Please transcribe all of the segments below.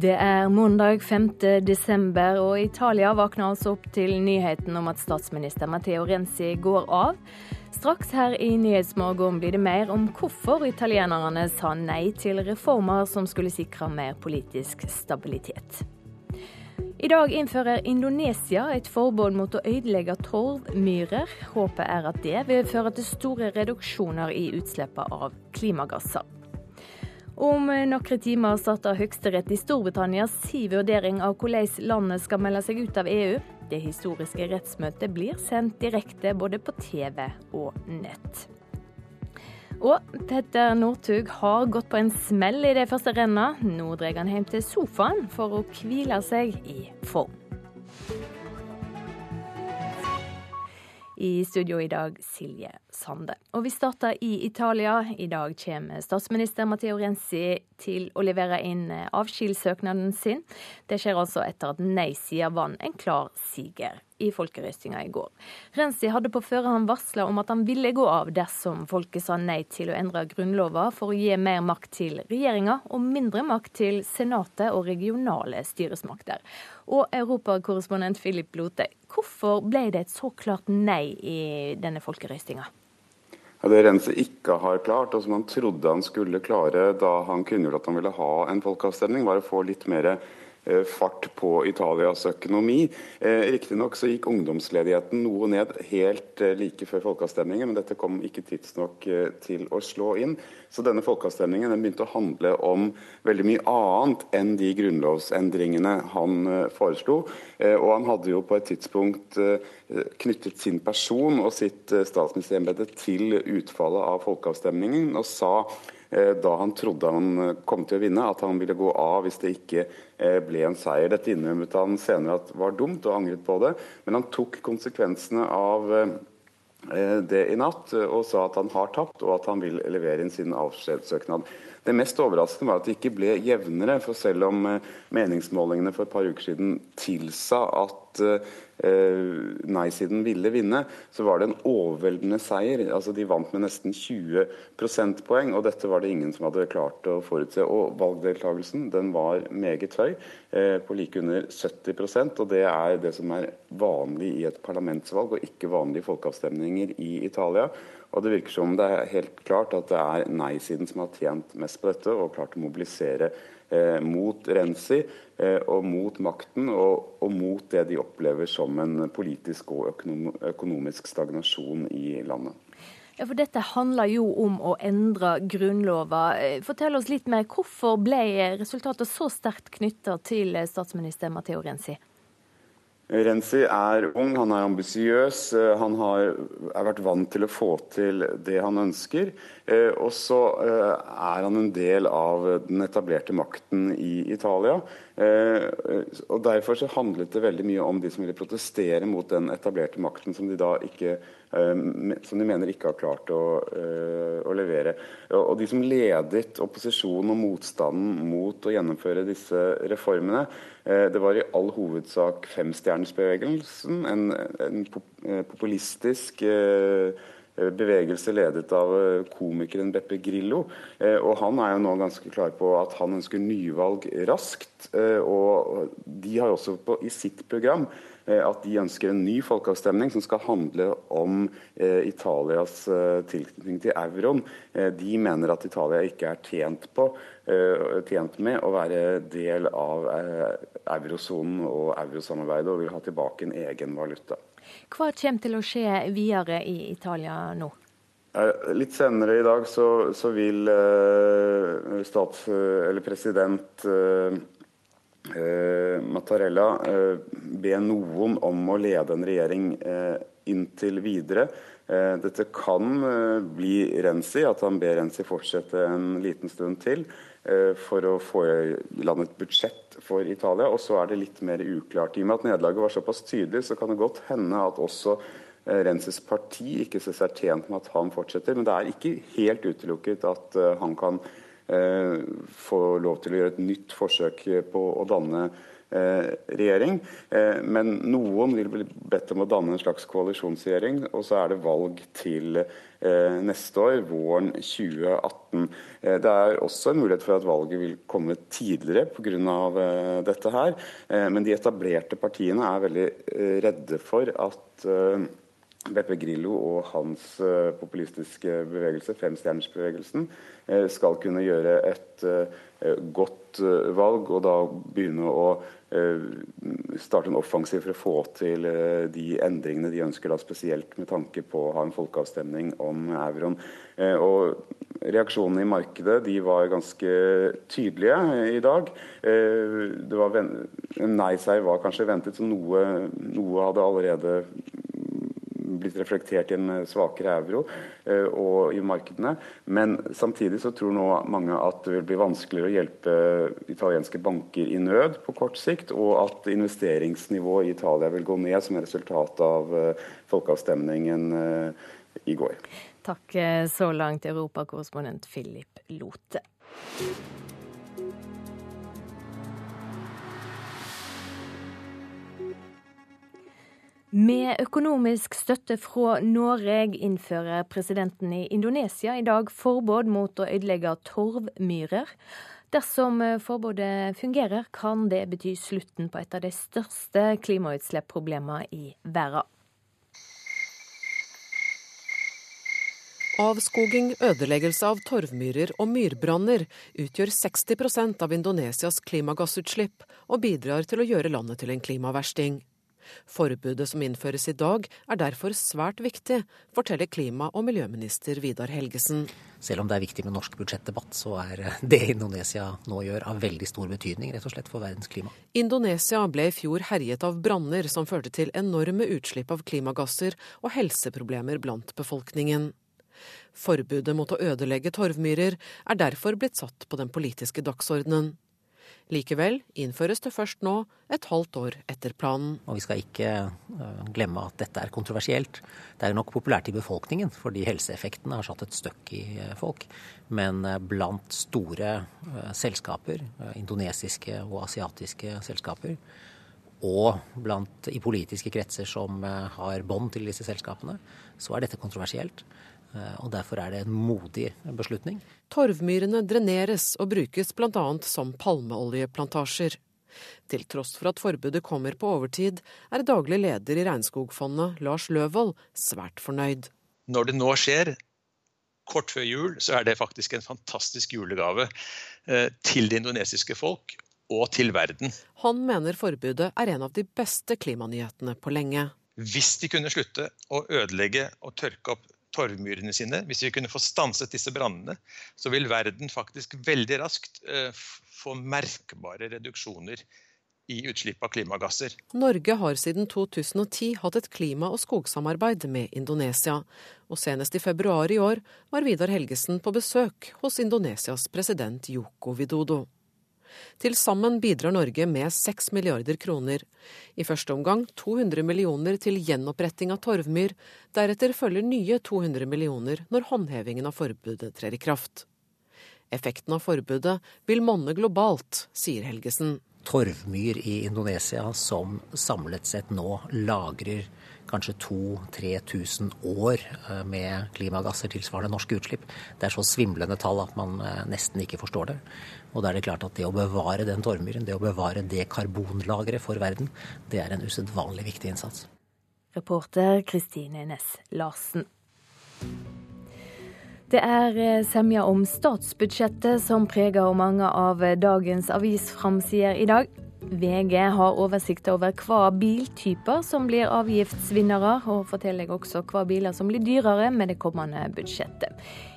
Det er mandag 5. desember, og Italia våkner altså opp til nyheten om at statsminister Matteo Renzi går av. Straks her i Nyhetsmorgen blir det mer om hvorfor italienerne sa nei til reformer som skulle sikre mer politisk stabilitet. I dag innfører Indonesia et forbud mot å ødelegge torvmyrer. Håpet er at det vil føre til store reduksjoner i utslippet av klimagasser. Om noen timer starter Høyesterett i Storbritannia si vurdering av hvordan landet skal melde seg ut av EU. Det historiske rettsmøtet blir sendt direkte både på TV og nett. Og Petter Northug har gått på en smell i det første rennet. Nå drar han hjem til sofaen for å hvile seg i form. I studio i dag, Silje Sande. Og vi starter i Italia. I dag kommer statsminister Matteo Renzi til å levere inn avskjedssøknaden sin. Det skjer altså etter at nei-sida vant en klar siger i folkerøstinga i går. Renzi hadde på forhånd varsla om at han ville gå av dersom folket sa nei til å endre grunnlova for å gi mer makt til regjeringa og mindre makt til senatet og regionale styresmakter. Og europakorrespondent Philip Lote, hvorfor ble det et så klart nei i denne folkerøstinga? Ja, det Rense ikke har klart, og som han trodde han skulle klare da han kunngjorde at han ville ha en folkeavstemning, var å få litt mer fart på Italias økonomi. Eh, Riktignok så gikk ungdomsledigheten noe ned helt eh, like før folkeavstemningen, men dette kom ikke tidsnok til å slå inn. Så denne folkeavstemningen den begynte å handle om veldig mye annet enn de grunnlovsendringene han foreslo. Og han hadde jo på et tidspunkt knyttet sin person og sitt statsministerembete til utfallet av folkeavstemningen, og sa Eh, da han trodde han eh, kom til å vinne, at han ville gå av hvis det ikke eh, ble en seier. Dette innrømmet han senere at var dumt, og angret på det. Men han tok konsekvensene av det i natt og sa at han har tapt, og at han vil levere inn sin avskjedssøknad. Det mest overraskende var at det ikke ble jevnere, for selv om meningsmålingene for et par uker siden tilsa at Eh, nei-siden ville vinne, så var det en overveldende seier. Altså De vant med nesten 20 prosentpoeng, og dette var det ingen som hadde klart å forutse. Og valgdeltakelsen den var meget høy, eh, på like under 70% og det er det som er vanlig i et parlamentsvalg, og ikke vanlige folkeavstemninger i Italia. Og det virker som det er helt klart at det er nei-siden som har tjent mest på dette, og klart å mobilisere mot Renzi eh, og mot makten, og, og, mot det de opplever som en politisk og økonom, økonomisk stagnasjon i landet. Ja, for Dette handler jo om å endre grunnlova. Eh, fortell oss litt mer. Hvorfor ble resultatet så sterkt knytta til statsminister Matteo Renzi? Renzi er ung, han er ambisiøs, eh, han har, vært vant til å få til det han ønsker. Eh, og så eh, er han en del av den etablerte makten i Italia. Og Derfor så handlet det veldig mye om de som ville protestere mot den etablerte makten som de da ikke som de mener ikke har klart å, å levere. Og De som ledet opposisjonen og motstanden mot å gjennomføre disse reformene, det var i all hovedsak femstjernersbevegelsen, en, en populistisk bevegelse ledet av komikeren Beppe Grillo. Og Han er jo nå ganske klar på at han ønsker nyvalg raskt. og De har også på, i sitt program at de ønsker en ny folkeavstemning som skal handle om eh, Italias eh, tilknytning til euroen. Eh, de mener at Italia ikke er tjent, på, tjent med å være del av eurosonen og eurosamarbeidet, og vil ha tilbake en egen valuta. Hva kommer til å skje videre i Italia nå? Litt senere i dag så, så vil stats, eller president eh, Mattarella eh, be noen om å lede en regjering eh, inntil videre. Eh, dette kan eh, bli Renzi, at han ber Renzi fortsette en liten stund til eh, for å få i land et budsjett for Italia. Og så er det litt mer uklart. I og med at nederlaget var såpass tydelig, så kan det godt hende at også Renses parti ikke ser seg tjent med at han fortsetter. Men det er ikke helt utelukket at han kan Eh, få lov til å gjøre et nytt forsøk på å danne regjering. Men noen vil bli bedt om å danne en slags koalisjonsregjering, og så er det valg til neste år, våren 2018. Det er også en mulighet for at valget vil komme tidligere pga. dette her. Men de etablerte partiene er veldig redde for at Beppe Grillo og hans uh, populistiske bevegelse, Femstjernersbevegelsen, uh, skal kunne gjøre et uh, godt valg og da begynne å starte en offensiv for å få til de endringene de ønsker, da spesielt med tanke på å ha en folkeavstemning om euroen. Og reaksjonene i markedet de var ganske tydelige i dag. Var nei-seier var kanskje ventet, så noe, noe hadde allerede blitt reflektert i en eh, svakere euro eh, og i markedene. Men samtidig så tror nå mange at det vil bli vanskeligere å hjelpe italienske banker i nød på kort sikt, og at investeringsnivået i Italia vil gå ned som et resultat av eh, folkeavstemningen i går. Takk så langt, europakorrespondent Philip Lote. Med økonomisk støtte fra Norge innfører presidenten i Indonesia i dag forbud mot å ødelegge torvmyrer. Dersom forbudet fungerer, kan det bety slutten på et av de største klimautslippsproblemene i verden. Avskoging, ødeleggelse av torvmyrer og myrbranner utgjør 60% av Indonesias klimagassutslipp, og bidrar til å gjøre landet til en klimaversting. Forbudet som innføres i dag er derfor svært viktig, forteller klima- og miljøminister Vidar Helgesen. Selv om det er viktig med norsk budsjettdebatt, så er det Indonesia nå gjør av veldig stor betydning rett og slett for verdens klima. Indonesia ble i fjor herjet av branner som førte til enorme utslipp av klimagasser og helseproblemer blant befolkningen. Forbudet mot å ødelegge torvmyrer er derfor blitt satt på den politiske dagsordenen. Likevel innføres det først nå, et halvt år etter planen. Og vi skal ikke uh, glemme at dette er kontroversielt. Det er jo nok populært i befolkningen, fordi helseeffektene har satt et støkk i uh, folk. Men uh, blant store selskaper, indonesiske og asiatiske selskaper, og blant, i politiske kretser som har bånd til disse selskapene, så er dette kontroversielt. Eh, og Derfor er det en modig beslutning. Torvmyrene dreneres og brukes bl.a. som palmeoljeplantasjer. Til tross for at forbudet kommer på overtid, er daglig leder i Regnskogfondet, Lars Løvold, svært fornøyd. Når det nå skjer, kort før jul, så er det faktisk en fantastisk julegave eh, til det indonesiske folk og til verden. Han mener forbudet er en av de beste klimanyhetene på lenge. Hvis de kunne slutte å ødelegge og tørke opp torvmyrene sine, hvis vi kunne få stanset disse brannene, så vil verden faktisk veldig raskt uh, få merkbare reduksjoner i utslipp av klimagasser. Norge har siden 2010 hatt et klima- og skogsamarbeid med Indonesia, og senest i februar i år var Vidar Helgesen på besøk hos Indonesias president Joko Widodo. Til sammen bidrar Norge med 6 milliarder kroner. I første omgang 200 millioner til gjenoppretting av torvmyr. Deretter følger nye 200 millioner når håndhevingen av forbudet trer i kraft. Effekten av forbudet vil monne globalt, sier Helgesen. Torvmyr i Indonesia som samlet sett nå lagrer kanskje 2000-3000 år eh, med klimagasser tilsvarende norske utslipp. Det er så svimlende tall at man eh, nesten ikke forstår det. Og da er det klart at det å bevare den torvmyren, det å bevare det karbonlageret for verden, det er en usedvanlig viktig innsats. Reporter Kristine Næss Larsen. Det er eh, semja om statsbudsjettet som preger mange av dagens avisframsider i dag. VG har oversikt over hva biltyper som blir avgiftsvinnere, og forteller også hva biler som blir dyrere med det kommende budsjettet.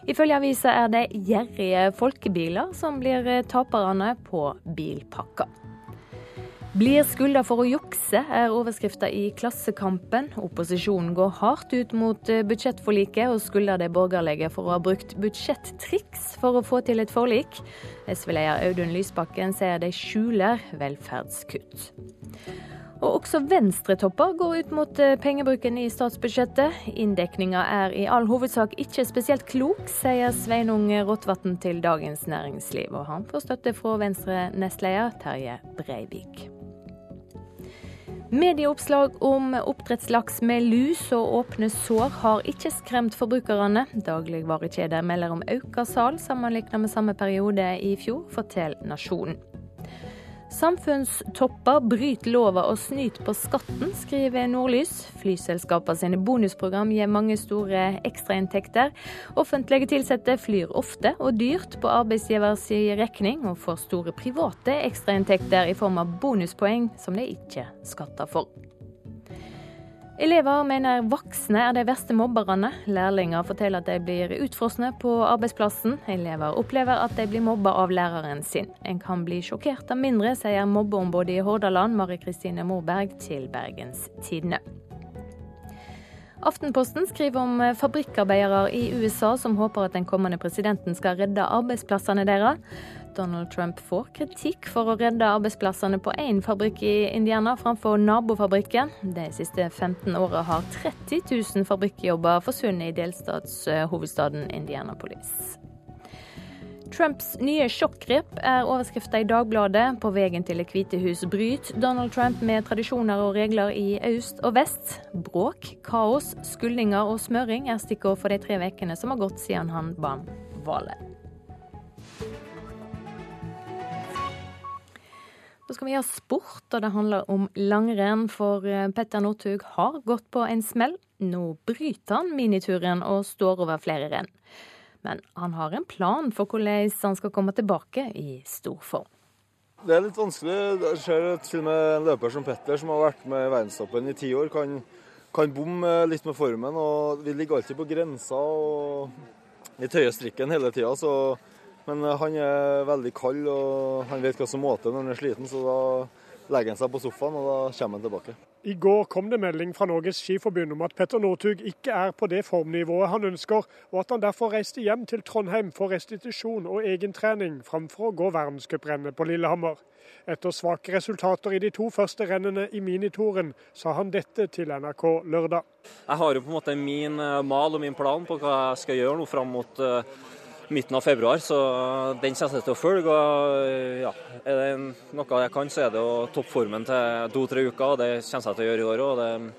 Ifølge avisa er det gjerrige folkebiler som blir taperne på bilpakka. Blir skylda for å jukse, er overskrifta i Klassekampen. Opposisjonen går hardt ut mot eh, budsjettforliket og skylder det borgerlige for å ha brukt budsjettriks for å få til et forlik. SV-leder Audun Lysbakken sier de skjuler velferdskutt. Og også venstretopper går ut mot eh, pengebruken i statsbudsjettet. Inndekninga er i all hovedsak ikke spesielt klok, sier Sveinung Rotevatn til Dagens Næringsliv. Og han får støtte fra Venstre-nestleder Terje Breivik. Medieoppslag om oppdrettslaks med lus og åpne sår har ikke skremt forbrukerne. Dagligvarekjeder melder om økt salg sammenlignet med samme periode i fjor, forteller Nasjonen. Samfunnstopper bryter lova og snyter på skatten, skriver Nordlys. Flyselskapene sine bonusprogram gir mange store ekstrainntekter. Offentlige ansatte flyr ofte og dyrt på arbeidsgivers regning, og får store private ekstrainntekter i form av bonuspoeng som de ikke skatter for. Elever mener voksne er de verste mobberne. Lærlinger forteller at de blir utfrosne på arbeidsplassen. Elever opplever at de blir mobba av læreren sin. En kan bli sjokkert av mindre, sier mobbeombudet i Hordaland, Mari Kristine Morberg, til Bergens Tidende. Aftenposten skriver om fabrikkarbeidere i USA som håper at den kommende presidenten skal redde arbeidsplassene deres. Donald Trump får kritikk for å redde arbeidsplassene på én fabrikk i Indiana framfor nabofabrikken. De siste 15 åra har 30 000 fabrikkjobber forsvunnet i delstatshovedstaden Indianapolis. Trumps nye sjokkgrep er overskrifta i Dagbladet. På veien til Det hvite hus bryter Donald Trump med tradisjoner og regler i øst og vest. Bråk, kaos, skuldinger og smøring er stikkord for de tre ukene som har gått siden han vant valget. Da skal vi ha sport, og det handler om langrenn. For eh, Petter Northug har gått på en smell. Nå bryter han minituren og står over flere renn. Men han har en plan for hvordan han skal komme tilbake i stor form. Det er litt vanskelig. Jeg ser til og med en løper som Petter, som har vært med i verdenstoppen i ti år, kan, kan bomme litt med formen. og Vi ligger alltid på grensa og i tøye strikken hele tida. Men han er veldig kald og han vet hva som må til når han er sliten, så da legger han seg på sofaen og da kommer han tilbake. I går kom det melding fra Norges Skiforbund om at Petter Northug ikke er på det formnivået han ønsker, og at han derfor reiste hjem til Trondheim for restitusjon og egentrening, framfor å gå verdenscuprennet på Lillehammer. Etter svake resultater i de to første rennene i minitoren, sa han dette til NRK lørdag. Jeg har jo på en måte min eh, mal og min plan på hva jeg skal gjøre nå fram mot uh, midten av februar, så den kommer jeg til å følge. og ja, Er det noe jeg kan, så er det å toppe formen til to-tre uker. og Det kommer jeg til å gjøre i år òg.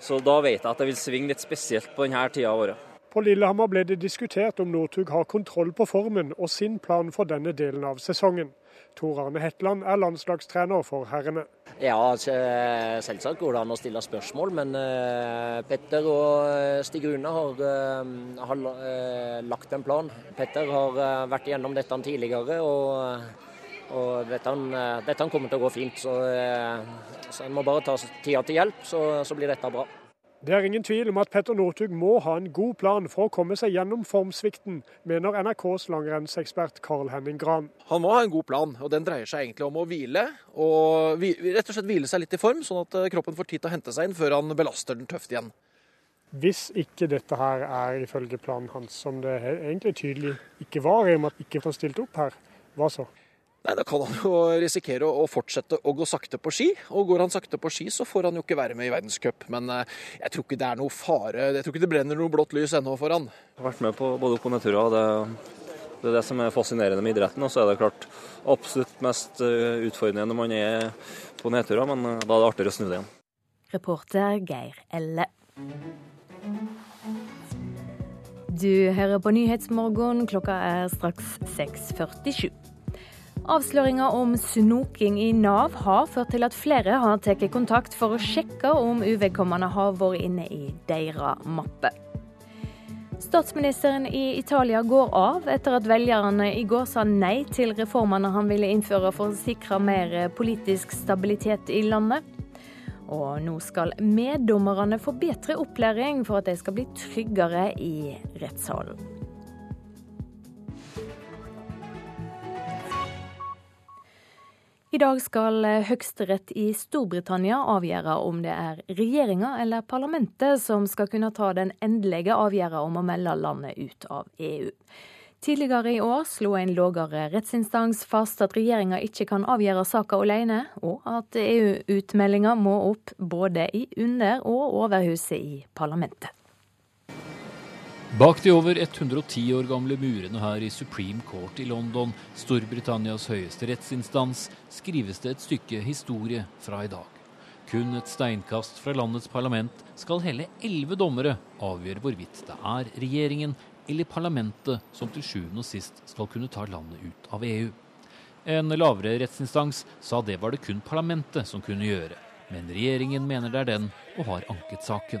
Så da vet jeg at det vil svinge litt spesielt på denne tida av året. På Lillehammer ble det diskutert om Northug har kontroll på formen og sin plan for denne delen av sesongen. Tor Arne Hetland er landslagstrener for herrene. Ja, altså, selvsagt går det an å stille spørsmål, men uh, Petter og eh, Stig Rune har, uh, har lagt en plan. Petter har vært igjennom dette tidligere, og, og dette, dette, kommer til å gå fint. Så, så en må bare ta tida til hjelp, så, så blir dette bra. Det er ingen tvil om at Petter Northug må ha en god plan for å komme seg gjennom formsvikten, mener NRKs langrennsekspert Carl Henning Gran. Han må ha en god plan, og den dreier seg egentlig om å hvile. Og rett og slett hvile seg litt i form, sånn at eh, kroppen får tid til å hente seg inn før han belaster den tøft igjen. Hvis ikke dette her er ifølge planen hans, som det egentlig tydelig ikke var, i og med at ikke får stilt opp her, hva så? Nei, Da kan han jo risikere å fortsette å gå sakte på ski. Og går han sakte på ski, så får han jo ikke være med i verdenscup. Men eh, jeg tror ikke det er noe fare. Jeg tror ikke det brenner noe blått lys ennå for han. Jeg har vært med på både opp- og nedturer. Det, det er det som er fascinerende med idretten. Og så er det klart absolutt mest eh, utfordrende når man er på nedturer, men eh, da er det artigere å snu det igjen. Reporter Geir Elle. Du hører på Nyhetsmorgen. Klokka er straks 6.47. Avsløringa om snoking i Nav har ført til at flere har tatt kontakt for å sjekke om uvedkommende har vært inne i deres mappe. Statsministeren i Italia går av etter at velgerne i går sa nei til reformene han ville innføre for å sikre mer politisk stabilitet i landet. Og nå skal meddommerne få bedre opplæring for at de skal bli tryggere i rettssalen. I dag skal eh, høyesterett i Storbritannia avgjøre om det er regjeringa eller parlamentet som skal kunne ta den endelige avgjørelsen om å melde landet ut av EU. Tidligere i år slo en lågere rettsinstans fast at regjeringa ikke kan avgjøre saka alene, og at EU-utmeldinga må opp både i under- og overhuset i parlamentet. Bak de over 110 år gamle murene her i Supreme Court i London, Storbritannias høyeste rettsinstans, skrives det et stykke historie fra i dag. Kun et steinkast fra landets parlament skal hele elleve dommere avgjøre hvorvidt det er regjeringen eller parlamentet som til sjuende og sist skal kunne ta landet ut av EU. En lavere rettsinstans sa det var det kun parlamentet som kunne gjøre, men regjeringen mener det er den og har anket saken.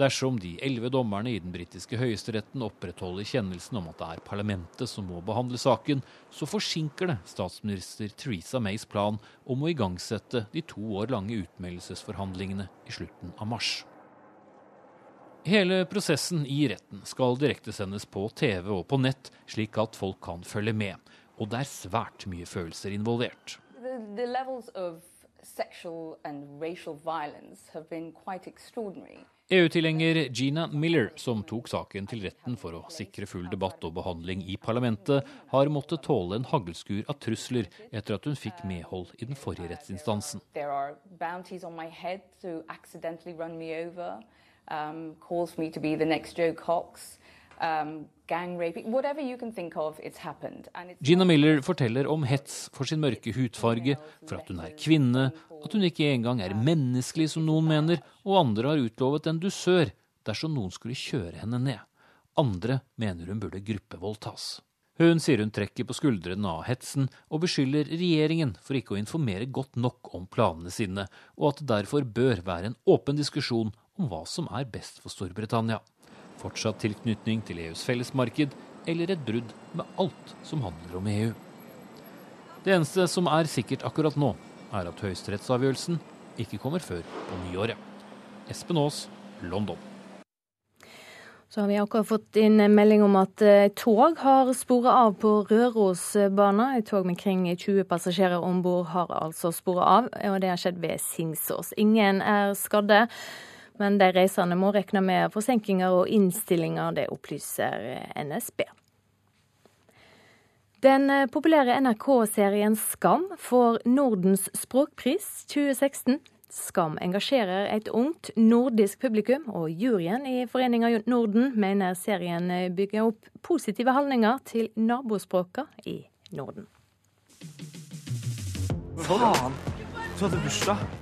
Dersom de elleve dommerne i den britiske høyesteretten opprettholder kjennelsen om at det er parlamentet som må behandle saken, så forsinker det statsminister Theresa Mays plan om å igangsette de to år lange utmeldelsesforhandlingene i slutten av mars. Hele prosessen i retten skal direktesendes på TV og på nett, slik at folk kan følge med. Og det er svært mye følelser involvert. The, the EU-tilhenger Gina Miller, som tok saken til retten for å sikre full debatt og behandling i parlamentet, har måttet tåle en haglskur av trusler etter at hun fikk medhold i den forrige rettsinstansen. Um, calls me to be the next Joe Cox. Um, Gina Miller forteller om hets for sin mørke hudfarge, for at hun er kvinne, at hun ikke engang er menneskelig, som noen mener, og andre har utlovet en dusør dersom noen skulle kjøre henne ned. Andre mener hun burde gruppevoldtas. Hun sier hun trekker på skuldrene av hetsen og beskylder regjeringen for ikke å informere godt nok om planene sine, og at det derfor bør være en åpen diskusjon om hva som er best for Storbritannia fortsatt tilknytning til EUs fellesmarked eller et brudd med alt som handler om EU. Det eneste som er sikkert akkurat nå, er at høyesterettsavgjørelsen ikke kommer før på nyåret. Espen Aas, London. Så har vi akkurat fått inn melding om at tog har sporet av på Rørosbanen. Et tog med kring 20 passasjerer om bord har altså sporet av, og det har skjedd ved Singsås. Ingen er skadde. Men de reisende må regne med forsinkelser og innstillinger, det opplyser NSB. Den populære NRK-serien Skam får Nordens språkpris 2016. Skam engasjerer et ungt nordisk publikum, og juryen i Foreninga Norden mener serien bygger opp positive holdninger til nabospråka i Norden. Faen! Så hadde bursdag.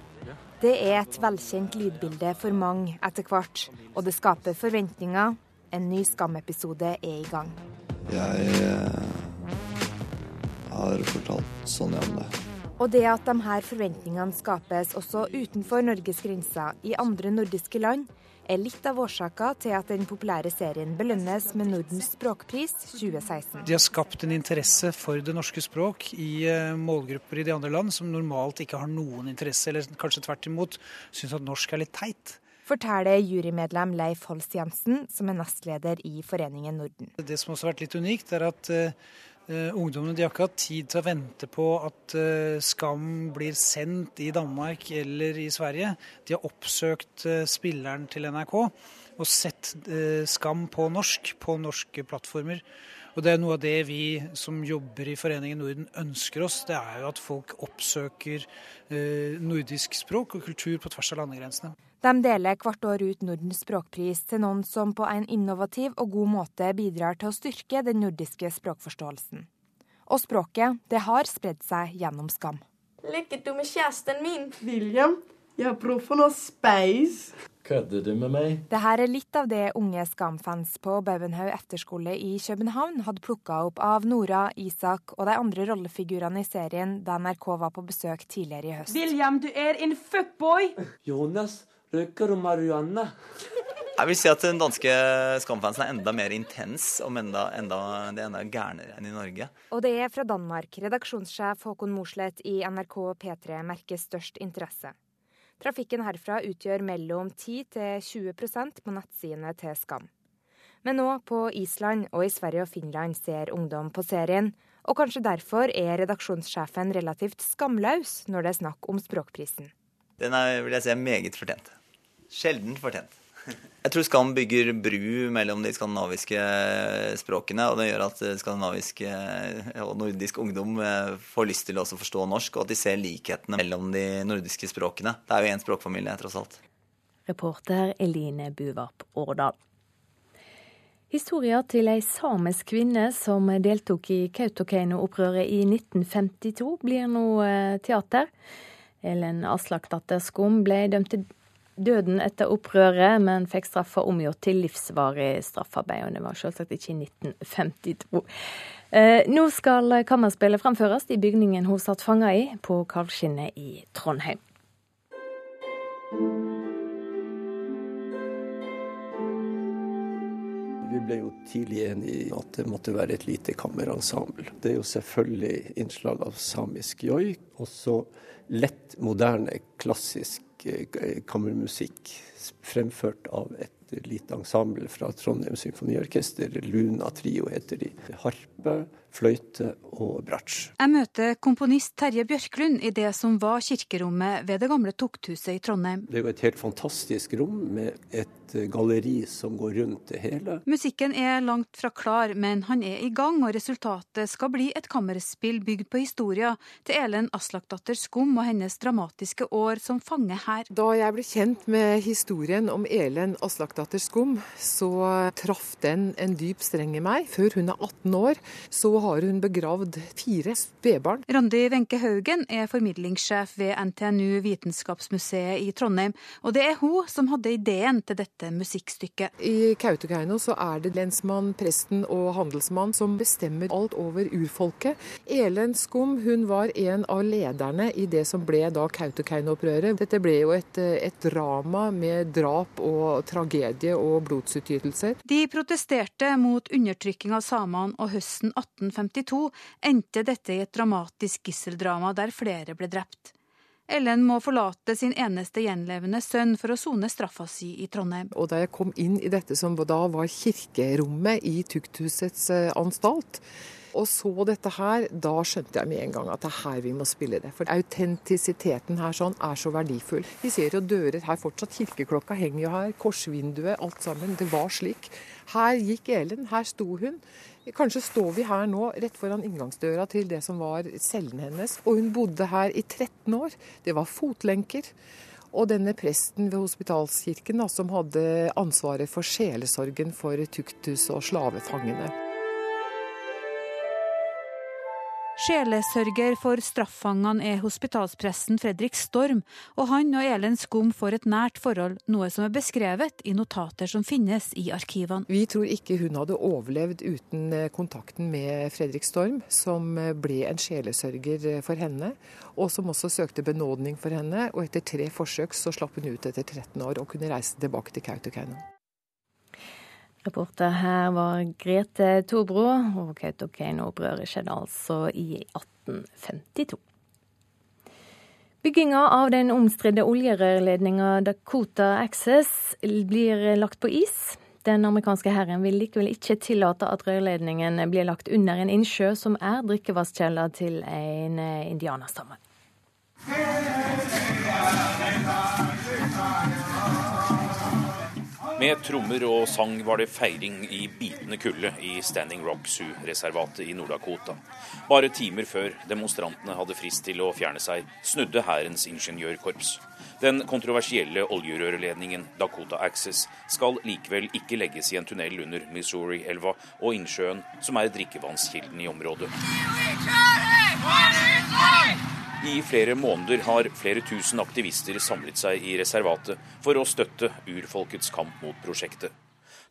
Det er et velkjent lydbilde for mange etter hvert, og det skaper forventninger. En ny Skam-episode er i gang. Jeg eh, har fortalt Sonja om det. Og det at de her forventningene skapes også utenfor Norges grenser, i andre nordiske land, er litt av årsaka til at den populære serien belønnes med Nordens språkpris 2016. De har skapt en interesse for det norske språk i eh, målgrupper i de andre land som normalt ikke har noen interesse, eller kanskje tvert imot syns at norsk er litt teit forteller jurymedlem Leif Holst Jensen, som er nestleder i Foreningen Norden. Det som også har vært litt unikt, er at uh, ungdommene de har ikke hatt tid til å vente på at uh, Skam blir sendt i Danmark eller i Sverige. De har oppsøkt uh, spilleren til NRK og sett Skam på norsk, på norske plattformer. Og Det er noe av det vi som jobber i Foreningen Norden ønsker oss. Det er jo at folk oppsøker nordisk språk og kultur på tvers av landegrensene. De deler hvert år ut Nordens språkpris til noen som på en innovativ og god måte bidrar til å styrke den nordiske språkforståelsen. Og språket, det har spredd seg gjennom Skam. Lykke til med kjæresten min. William, jeg har bruk for noe space. Kødder du med meg? Dette er litt av det unge Skam-fans på Bauenhaug efterskole i København hadde plukka opp av Nora, Isak og de andre rollefigurene i serien da NRK var på besøk tidligere i høst. William, du er en fuckboy! Jonas, Røyker du marihuana? Jeg vil si at den danske Skam-fansen er enda mer intens og enda, enda, det er enda gærnere enn i Norge. Og det er fra Danmark redaksjonssjef Håkon Mosleth i NRK P3 merker størst interesse. Trafikken herfra utgjør mellom 10 til 20% på nettsidene til Skam. Men nå på Island og i Sverige og Finland ser ungdom på serien, og kanskje derfor er redaksjonssjefen relativt skamløs når det er snakk om språkprisen. Den er vil jeg si, meget fortjent. Sjelden fortjent. Jeg tror Skam bygger bru mellom de skandinaviske språkene, og det gjør at skandinavisk og nordisk ungdom får lyst til å forstå norsk, og at de ser likhetene mellom de nordiske språkene. Det er jo én språkfamilie, tross alt. Reporter Eline Buvarp Årdal. Historia til ei samisk kvinne som deltok i Kautokeino-opprøret i 1952, blir nå eh, teater. Ellen Aslakdatter Skum ble dømt til døden etter opprøret, men fikk straffa omgjort til livsvarig straffarbeid. Og det var selvsagt ikke i 1952. Eh, nå skal kammerspillet framføres i bygningen hun satt fanga i, på Kalskinnet i Trondheim. Vi ble jo tidlig enige i at det måtte være et lite kammerensemble. Det er jo selvfølgelig innslag av samisk joik, og så lett, moderne, klassisk kammermusikk fremført av et lite ensemble fra Trondheim Symfoniorkester. Luna Trio heter de. Harpe, fløyte og bratsj. Jeg møter komponist Terje Bjørklund i det som var kirkerommet ved det gamle tukthuset i Trondheim. Det er jo et helt fantastisk rom med et galleri som går rundt det hele. Musikken er langt fra klar, men han er i gang, og resultatet skal bli et kammerspill bygd på historia til Elen Aslakdatter Skum og hennes dramatiske år som fange her. Da jeg ble kjent med historien om Elen Aslakdatter Skum, så traff den en dyp streng i meg. Før hun er 18 år, så har hun begravd fire spedbarn. Randi Wenche Haugen er formidlingssjef ved NTNU Vitenskapsmuseet i Trondheim, og det er hun som hadde ideen til dette musikkstykket. I Kautokeino så er det lensmann, presten og handelsmann som bestemmer alt over urfolket. Elen Skum hun var en av lederne i det som ble da Kautokeino-opprøret. Dette ble jo et, et drama med drap og tragedie og blodsutgytelser. De protesterte mot undertrykking av samene, og høsten 1852 endte dette i et dramatisk gisseldrama der flere ble drept. Ellen må forlate sin eneste gjenlevende sønn for å sone straffa si i Trondheim. Og Da jeg kom inn i dette som da var kirkerommet i tukthusets anstalt, og så dette her, da skjønte jeg med en gang at det er her vi må spille det. For autentisiteten her sånn er så verdifull. Vi ser jo dører her fortsatt. Kirkeklokka henger jo her. Korsvinduet, alt sammen. Det var slik. Her gikk Elen, her sto hun. Kanskje står vi her nå rett foran inngangsdøra til det som var cellen hennes. Og hun bodde her i 13 år. Det var fotlenker. Og denne presten ved Hospitalskirken da, som hadde ansvaret for sjelesorgen for tukthus og slavefangene. Sjelesørger for straffangene er hospitalspresten Fredrik Storm, og han og Elen Skum får et nært forhold, noe som er beskrevet i notater som finnes i arkivene. Vi tror ikke hun hadde overlevd uten kontakten med Fredrik Storm, som ble en sjelesørger for henne, og som også søkte benådning for henne. Og etter tre forsøk så slapp hun ut etter 13 år og kunne reise tilbake til Kautokeino. Reporter her var Grete Torbro, og Kautokeino-opprøret skjedde altså i 1852. Bygginga av den omstridte oljerørledninga Dakota Access blir lagt på is. Den amerikanske hæren vil likevel ikke tillate at rørledningen blir lagt under en innsjø som er drikkevannskjelda til en indianerstamme. Med trommer og sang var det feiring i bitende kulde i Standing Rock Sioux-reservatet i Nord-Dakota. Bare timer før demonstrantene hadde frist til å fjerne seg, snudde hærens ingeniørkorps. Den kontroversielle oljerørledningen Dakota Access skal likevel ikke legges i en tunnel under Missouri-elva og innsjøen, som er drikkevannskilden i området. I flere måneder har flere tusen aktivister samlet seg i reservatet for å støtte urfolkets kamp mot prosjektet.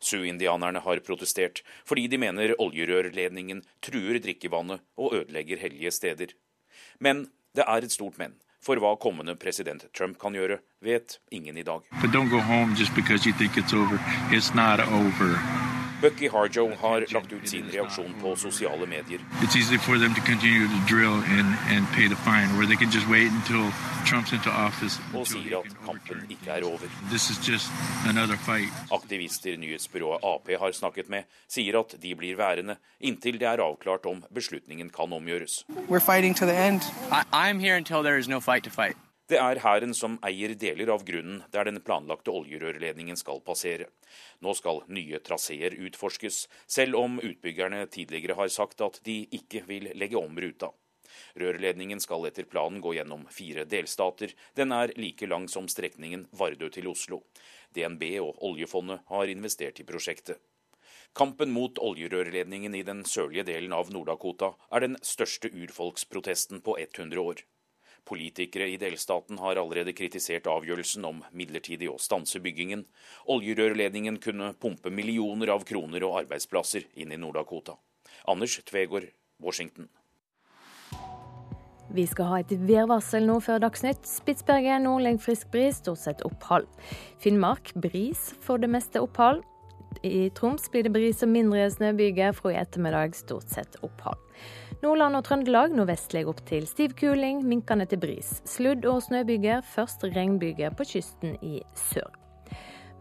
Sioux-indianerne har protestert fordi de mener oljerørledningen truer drikkevannet og ødelegger hellige steder. Men det er et stort men. For hva kommende president Trump kan gjøre, vet ingen i dag. Bucky Harjo har lagt ut sin reaksjon på sosiale medier. Og sier at kampen ikke er over. Aktivister nyhetsbyrået Ap har snakket med, sier at de blir værende inntil det er avklart om beslutningen kan omgjøres. Det er hæren som eier deler av grunnen der den planlagte oljerørledningen skal passere. Nå skal nye traseer utforskes, selv om utbyggerne tidligere har sagt at de ikke vil legge om ruta. Rørledningen skal etter planen gå gjennom fire delstater. Den er like lang som strekningen Vardø til Oslo. DNB og oljefondet har investert i prosjektet. Kampen mot oljerørledningen i den sørlige delen av Nord-Dakota er den største urfolksprotesten på 100 år. Politikere i delstaten har allerede kritisert avgjørelsen om midlertidig å stanse byggingen. Oljerørledningen kunne pumpe millioner av kroner og arbeidsplasser inn i Nord-Dakota. Anders Tvegård, Washington. Vi skal ha et værvarsel nå før Dagsnytt. Spitsbergen nordlig frisk bris, stort sett opphold. Finnmark bris for det meste opphold. I Troms blir det bris og mindre snøbyger, fra i ettermiddag stort sett opphold. Nordland og Trøndelag nordvestlig opp til stiv kuling, minkende til bris. Sludd- og snøbyger, først regnbyger på kysten i sør.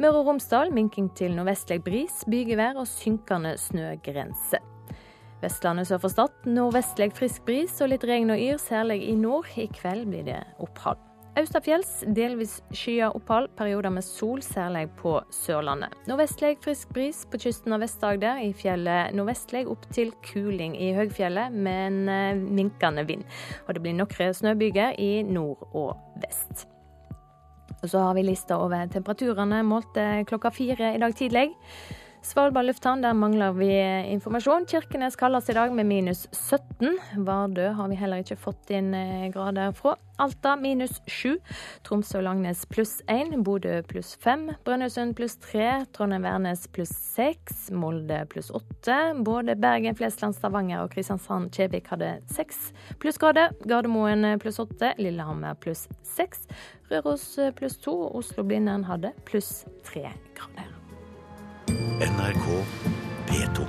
Møre og Romsdal minking til nordvestlig bris, bygevær og synkende snøgrense. Vestlandet sør for Stad nordvestlig frisk bris og litt regn og yr, særlig i nord. I kveld blir det opphold. Austafjells delvis skyet opphold, perioder med sol, særlig på Sørlandet. Nordvestlig frisk bris på kysten av Vest-Agder. I fjellet nordvestlig opp til kuling i høgfjellet, med en minkende vind. Og det blir noen snøbyger i nord og vest. Og så har vi lista over temperaturene målte klokka fire i dag tidlig. Svalbard lufthavn, der mangler vi informasjon. Kirkenes kalles i dag med minus 17. Vardø har vi heller ikke fått inn eh, grader fra. Alta minus 7. Tromsø og Langnes pluss 1. Bodø pluss 5. Brønnøysund pluss 3. Trondheim-Værnes pluss 6. Molde pluss 8. Både Bergen, Flesland, Stavanger og Kristiansand-Kjevik hadde 6 plussgrader. Gardermoen pluss 8. Lillehammer pluss 6. Røros pluss 2. Oslo-Blindern hadde pluss 3 grader. NRK P2.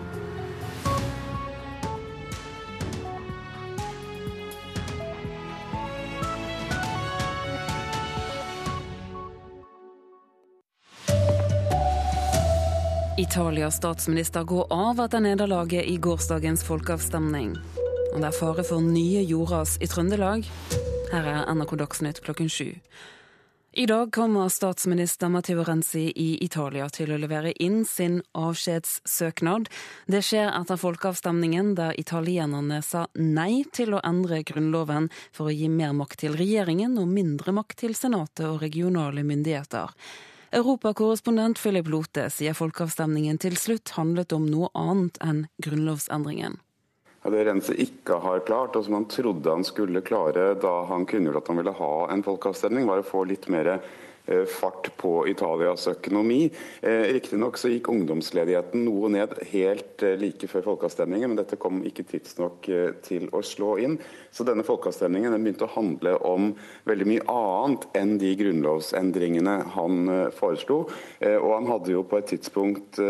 Italias statsminister går av etter nederlaget i gårsdagens folkeavstemning. Og det er fare for nye jordras i Trøndelag. Her er NRK Dagsnytt klokken sju. I dag kommer statsminister Matteo Renzi i Italia til å levere inn sin avskjedssøknad. Det skjer etter folkeavstemningen der italienerne sa nei til å endre grunnloven for å gi mer makt til regjeringen og mindre makt til senatet og regionale myndigheter. Europakorrespondent Philip Lote sier folkeavstemningen til slutt handlet om noe annet enn grunnlovsendringen. Det Rense ikke har klart, og som han trodde han skulle klare da han kunngjorde at han ville ha en folkeavstemning, var å få litt mer fart på Italias økonomi. Eh, riktignok så gikk ungdomsledigheten noe ned helt eh, like før folkeavstemningen, men dette kom ikke tidsnok til å slå inn. Så denne folkeavstemningen begynte å handle om veldig mye annet enn de grunnlovsendringene han foreslo. Og han hadde jo på et tidspunkt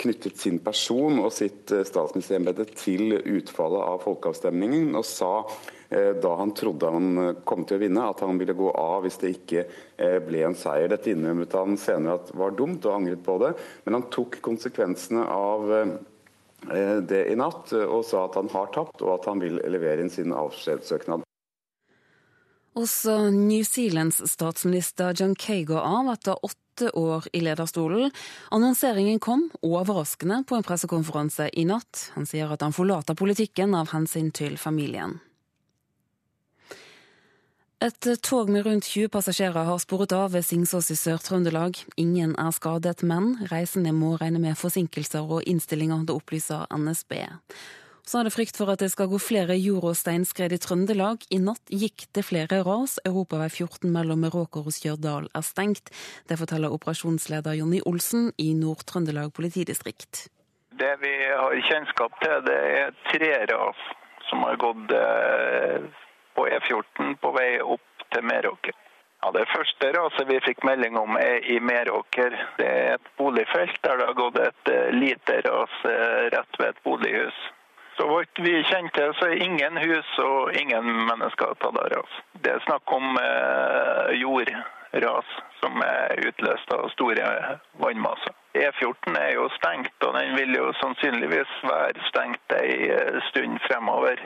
knyttet sin person og sitt statsministerembete til utfallet av folkeavstemningen, og sa Eh, da han trodde han eh, kom til å vinne, at han ville gå av hvis det ikke eh, ble en seier. Dette innrømmet han senere at var dumt og angret på det, men han tok konsekvensene av det i natt og sa at han har tapt og at han vil levere inn sin avskjedssøknad. Også New Zealands statsminister John Kay går av etter åtte år i lederstolen. Annonseringen kom overraskende på en pressekonferanse i natt. Han sier at han forlater politikken av hensyn til familien. Et tog med rundt 20 passasjerer har sporet av ved Singsås i Sør-Trøndelag. Ingen er skadet, men reisende må regne med forsinkelser og innstillinger, det opplyser NSB. Så er det frykt for at det skal gå flere jord- og steinskred i Trøndelag. I natt gikk det flere ras. Europavei 14 mellom Meråker og Stjørdal er stengt. Det forteller operasjonsleder Jonny Olsen i Nord-Trøndelag politidistrikt. Det vi har kjennskap til, det er tre ras som har gått eh, på E14 på vei opp til Meråker. Ja, Det første raset vi fikk melding om er i Meråker. Det er et boligfelt der det har gått et eh, lite ras eh, rett ved et bolighus. Så vidt vi kjente, så er ingen hus og ingen mennesker tatt av ras. Det er snakk om eh, jordras som er utløst av store vannmasser. E14 er jo stengt, og den vil jo sannsynligvis være stengt ei stund fremover.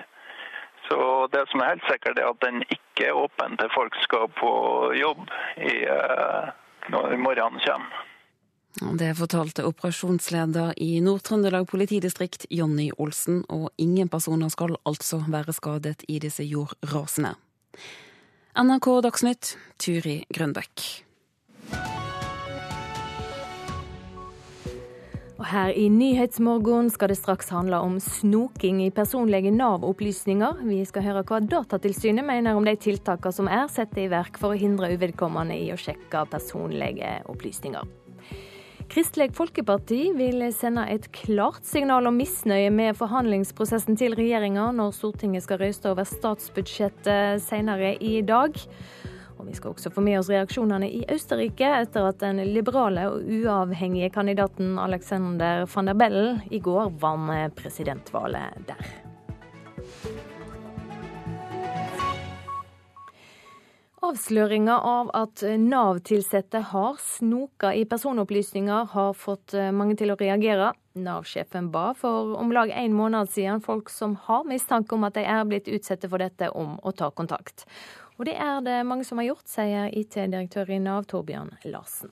Så det som er helt sikkert, er at den ikke er åpen til folk skal på jobb i, eh, når morgenen kommer. Det fortalte operasjonsleder i Nord-Trøndelag politidistrikt, Jonny Olsen, og ingen personer skal altså være skadet i disse jordrasene. NRK Dagsnytt, Turi Grønbæk. Og her i Nyhetsmorgen skal det straks handle om snoking i personlige Nav-opplysninger. Vi skal høre hva Datatilsynet mener om de tiltakene som er satt i verk for å hindre uvedkommende i å sjekke personlige opplysninger. Kristelig Folkeparti vil sende et klart signal om misnøye med forhandlingsprosessen til regjeringa når Stortinget skal røyste over statsbudsjettet senere i dag. Og Vi skal også få med oss reaksjonene i Østerrike etter at den liberale og uavhengige kandidaten Alexander van der Bellen i går vant presidentvalget der. Avsløringa av at Nav-tilsatte har snoka i personopplysninger, har fått mange til å reagere. Nav-sjefen ba for om lag en måned siden folk som har mistanke om at de er blitt utsatt for dette, om å ta kontakt. Og det er det mange som har gjort, sier IT-direktør i Nav, Torbjørn Larsen.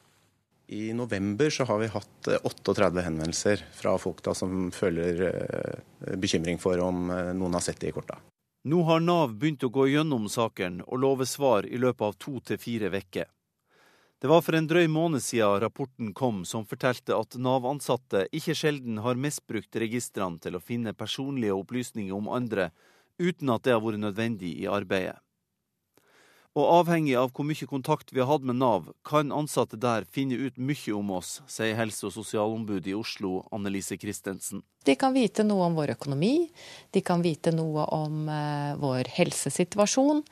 I november så har vi hatt 38 eh, henvendelser fra folk da som føler eh, bekymring for om eh, noen har sett det i korta. Nå har Nav begynt å gå gjennom saken og love svar i løpet av to til fire uker. Det var for en drøy måned siden rapporten kom som fortalte at Nav-ansatte ikke sjelden har misbrukt registrene til å finne personlige opplysninger om andre, uten at det har vært nødvendig i arbeidet. Og avhengig av hvor mye kontakt vi har hatt med Nav, kan ansatte der finne ut mye om oss, sier helse- og sosialombudet i Oslo, Annelise Christensen. De kan vite noe om vår økonomi, de kan vite noe om eh, vår helsesituasjon,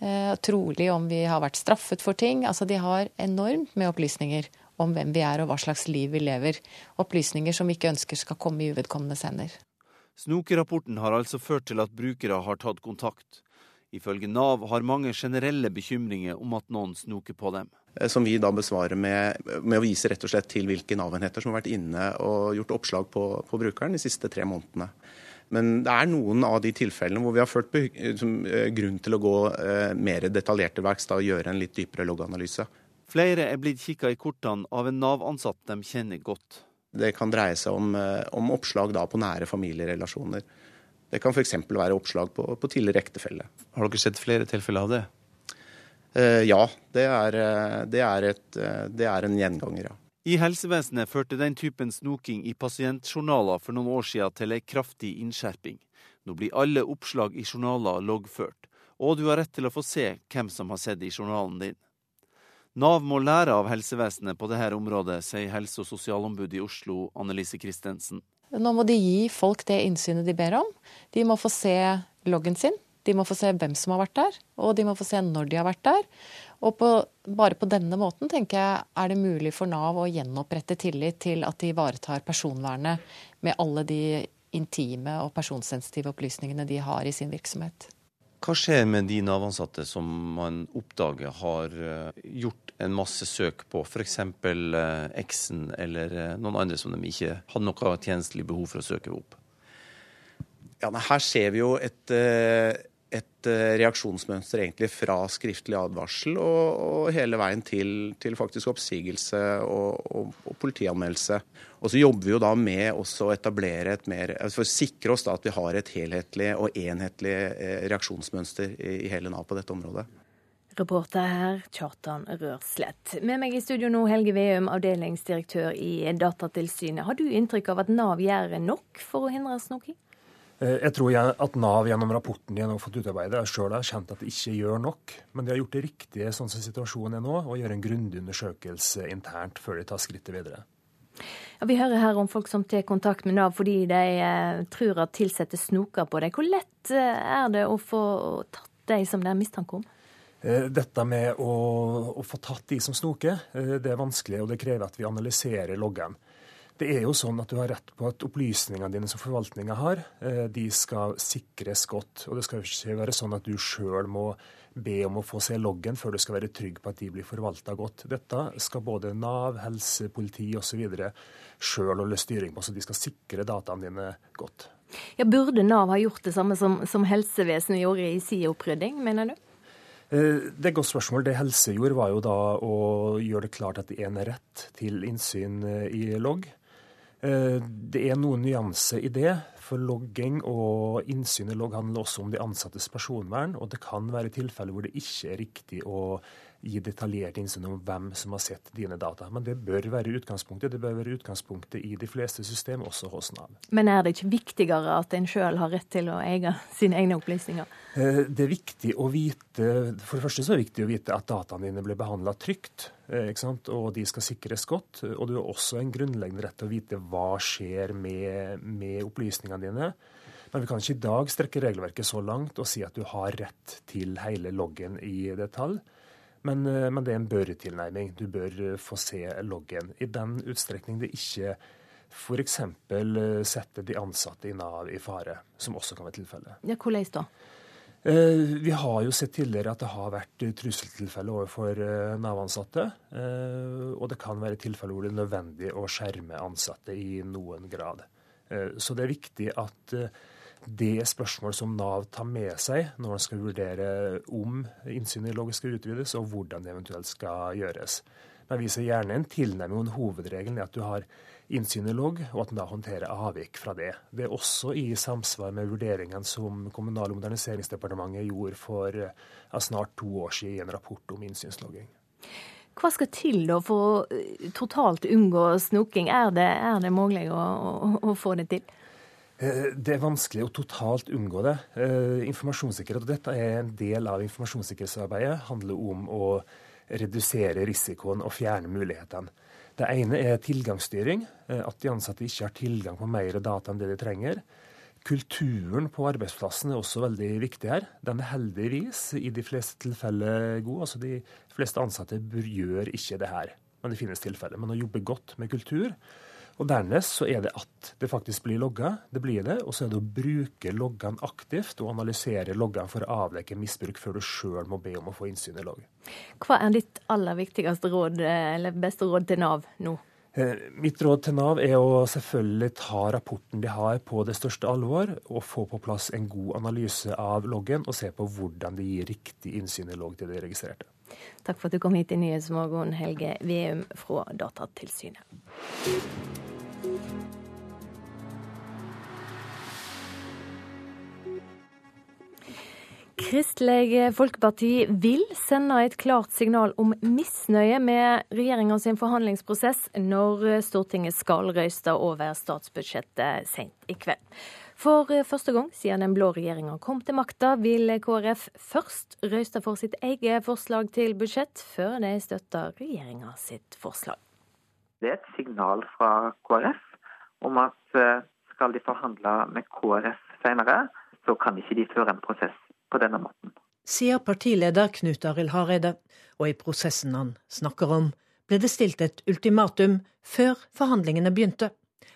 eh, trolig om vi har vært straffet for ting. Altså de har enormt med opplysninger om hvem vi er og hva slags liv vi lever. Opplysninger som vi ikke ønsker skal komme i uvedkommendes hender. Snokerapporten har altså ført til at brukere har tatt kontakt. Ifølge Nav har mange generelle bekymringer om at noen snoker på dem. Eh, som vi da besvarer med, med å vise rett og slett til hvilke Nav-enheter som har vært inne og gjort oppslag på, på, brukeren de siste tre månedene. Men det er noen av de tilfellene hvor vi har ført eh, grunn til å gå eh, mer detaljert til verks og gjøre en litt dypere logganalyse. Flere er blitt kikka i kortene av en Nav-ansatt de kjenner godt. Det kan dreie seg om, om oppslag på nære familierelasjoner. Det kan f.eks. være oppslag på, på tidligere ektefelle. Har dere sett flere tilfeller av det? Eh, ja, det er, eh, det, er et, eh, det er, en gjenganger, ja. I helsevesenet førte den typen snoking i pasientjournaler for noen år siden til ei kraftig innskjerping. Nå blir alle oppslag i journaler loggført, og du har rett til å få se hvem som har sett i journalen din. Nav må lære av helsevesenet på dette området, sier helse- og sosialombud i Oslo, Annelise Christensen. Nå må de gi folk det innsynet de ber om. De må få se loggen sin. De må få se hvem som har vært der, og de må få se når de har vært der. Og på, bare på denne måten tenker jeg er det mulig for Nav å gjenopprette tillit til at de ivaretar personvernet med alle de intime og personsensitive opplysningene de har i sin virksomhet. Hva skjer med de Nav-ansatte som man oppdager har eh, gjort en masse søk på, f.eks. Eh, eksen eller eh, noen andre som de ikke hadde noe tjenestelig behov for å søke opp? Ja, Her ser vi jo et, et reaksjonsmønster egentlig fra skriftlig advarsel og, og hele veien til, til, faktisk oppsigelse og, og, og, politianmeldelse. Og så jobber vi jo da med å etablere et mer altså For å sikre oss da at vi har et helhetlig og enhetlig eh, reaksjonsmønster i, i hele Nav på dette området. Reporter her, Kjartan Rørslett. Med meg i studio nå, Helge Veum, avdelingsdirektør i Datatilsynet. Har du inntrykk av at Nav gjør nok for å hindre snoking? Eh, jeg tror at Nav gjennom rapporten de har fått utarbeidet, sjøl har kjent at de ikke gjør nok. Men de har gjort det riktige sånn som situasjonen er nå, og gjør en grundig undersøkelse internt før de tar skrittet videre. Ja, vi hører her om folk som tar kontakt med Nav fordi de eh, tror at ansatte snoker på dem. Hvor lett eh, er det å få tatt de som det er mistanke om? Dette med å, å, få tatt de som snoker, det er vanskelig, og det krever at vi analyserer loggen. Det er jo sånn at du har rett på at opplysningene dine som forvaltninga har, eh, de skal sikres godt. Og det skal ikke være sånn at du sjøl må be om å få se loggen før du skal være trygg på at de blir forvalta godt. Dette skal både Nav, helse, politi osv. sjøl holde styring på, så de skal sikre dataene dine godt. Ja, Burde Nav ha gjort det samme som, som helsevesenet gjorde i sin opprydding, mener du? Eh, det er et godt spørsmål. Det helse gjorde, var jo da å gjøre det klart at det er en rett til innsyn eh, i logg. Eh, det er noen nyanser i det. For logging og innsyn i logg handler også om de ansattes personvern. Og det kan være tilfeller hvor det ikke er riktig å gi detaljert innsyn om hvem som har sett dine data. Men det bør være utgangspunktet. Det bør være utgangspunktet i de fleste system, også hos Nav. Men er det ikke viktigere at en sjøl har rett til å eie sine egne opplysninger? Eh, det er viktig å vite, For det første så er det viktig å vite at dataene dine blir behandla trygt. Eh, og de skal sikres godt. Og du har også en grunnleggende rett til å vite hva skjer med, med opplysningene dine. Men vi kan ikke i dag strekke regelverket så langt og si at du har rett til hele loggen i detalj. Men, eh, men, det er en bør-tilnærming. Du bør eh, få se loggen. I den utstrekning det ikke f.eks. Eh, setter de ansatte i Nav i fare, som også kan være tilfellet. Ja, hvordan da? Vi har jo sett tidligere at det har vært trusseltilfeller overfor Nav-ansatte. Og det kan være tilfeller hvor det er nødvendig å skjerme ansatte i noen grad. Så det er viktig at det er spørsmål som Nav tar med seg når man skal vurdere om innsynet i logg skal utvides, og hvordan det eventuelt skal gjøres. Men vi ser gjerne en tilnærming og en hovedregelen er at du har innsyn i logg, og at en da håndterer avvik fra det. Det er også i samsvar med vurderingene som Kommunal- og moderniseringsdepartementet gjorde for ja, snart to år siden i en rapport om innsynslogging. Hva skal til da for å totalt unngå snoking? Er det, er det mulig å, å, å få det til? Eh, det er vanskelig å totalt unngå det. Eh, informasjonssikkerhet, og dette er en del av informasjonssikkerhetsarbeidet, handler om å redusere risikoen og fjerne mulighetene. Det ene er tilgangsstyring, eh, at de ansatte ikke har tilgang på mer data enn det de trenger. Kulturen på arbeidsplassen er også veldig viktig her. Den er heldigvis i de fleste tilfeller god. altså De fleste ansatte gjør ikke det her, men det finnes tilfeller. Men å jobbe godt med kultur og Dernest så er det at det faktisk blir logga. Det blir det. Og så er det å bruke loggene aktivt og analysere loggene for å avdekke misbruk før du sjøl må be om å få innsyn i logg. Hva er ditt aller viktigste råd, eller beste råd til Nav nå? Eh, mitt råd til Nav er å selvfølgelig ta rapporten de har på det største alvor, og få på plass en god analyse av loggen og se på hvordan de gir riktig innsyn i logg til de registrerte. Takk for at du kom hit i Nyhetsmorgen, Helge Veum fra Datatilsynet. Kristelig Folkeparti vil sende et klart signal om misnøye med regjeringa forhandlingsprosess når Stortinget skal røyste over statsbudsjettet sent i kveld. For første gang siden den blå regjeringa kom til makta, vil KrF først røyste for sitt eget forslag til budsjett, før de støtter regjeringa sitt forslag. Det er et signal fra KrF om at eh, skal de forhandle med KrF senere, så kan ikke de føre en prosess på denne måten. Sier partileder Knut Arild Hareide, og i prosessen han snakker om, ble det stilt et ultimatum før forhandlingene begynte.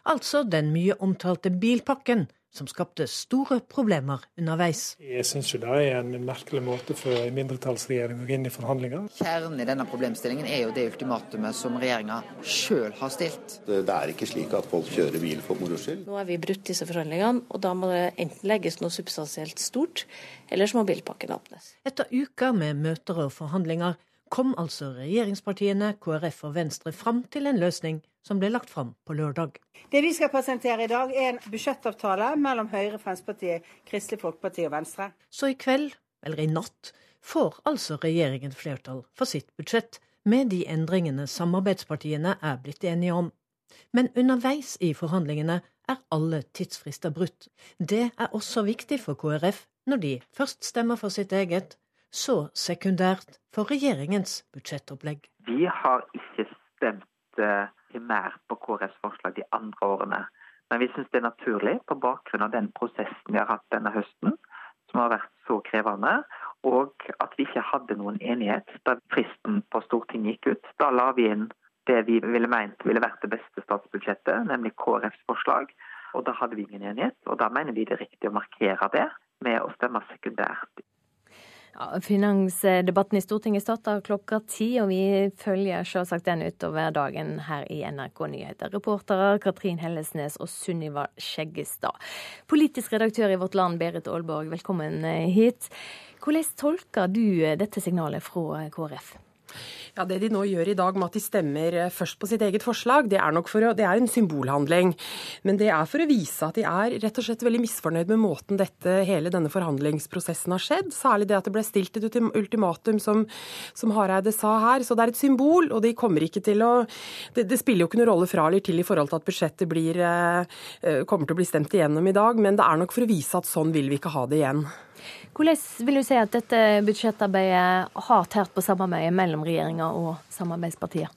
Altså den mye omtalte bilpakken, som skapte store problemer underveis. Jeg syns det er en merkelig måte for en mindretallsregjering å gå inn i forhandlinger. Kjernen i denne problemstillingen er jo det ultimatumet som regjeringa sjøl har stilt. Det er ikke slik at folk kjører bil for moro skyld. Nå er vi brutt disse forhandlingene, og da må det enten legges noe substansielt stort, eller så må bilpakken åpnes. Etter uker med møter og forhandlinger kom altså regjeringspartiene, KrF og Venstre fram til en løsning som ble lagt fram på lørdag. Det vi skal presentere i dag, er en budsjettavtale mellom Høyre, Fremskrittspartiet, Kristelig Folkeparti og Venstre. Så i kveld, eller i natt, får altså regjeringen flertall for sitt budsjett, med de endringene samarbeidspartiene er blitt enige om. Men underveis i forhandlingene er alle tidsfrister brutt. Det er også viktig for KrF når de først stemmer for sitt eget, så sekundært for regjeringens budsjettopplegg. Vi har ikke stemt eh, primært på KrFs forslag de andre årene. Men vi syns det er naturlig på bakgrunn av den prosessen vi har hatt denne høsten, som har vært så krevende, og at vi ikke hadde noen enighet da fristen på Stortinget gikk ut. Da la vi inn det vi ville meint ville vært det beste statsbudsjettet, nemlig KrFs forslag. Og da hadde vi ingen enighet, og da mener vi det er riktig å markere det med å stemme sekundært Finansdebatten i Stortinget starter klokka ti, og vi følger selvsagt den utover dagen her i NRK Nyheter. Reportere Katrin Hellesnes og Sunniva Skjeggestad. Politisk redaktør i Vårt Land, Berit Aalborg, velkommen hit. Hvordan tolker du dette signalet fra KrF? Ja, Det de nå gjør i dag med at de stemmer eh, først på sitt eget forslag, det er nok for å, det er en symbolhandling. Men det er for å vise at de er rett og slett veldig misfornøyd med måten dette, hele denne forhandlingsprosessen har skjedd. Særlig det at det ble stilt et ultimatum, som, som Hareide sa her. Så det er et symbol, og de kommer ikke til å Det, det spiller jo ikke noen rolle fra eller til i forhold til at budsjettet blir, eh, eh, kommer til å bli stemt igjennom i dag, men det er nok for å vise at sånn vil vi ikke ha det igjen. Hvordan vil du si at dette budsjettarbeidet har tært på samarbeidet mellom regjeringa og samarbeidspartier?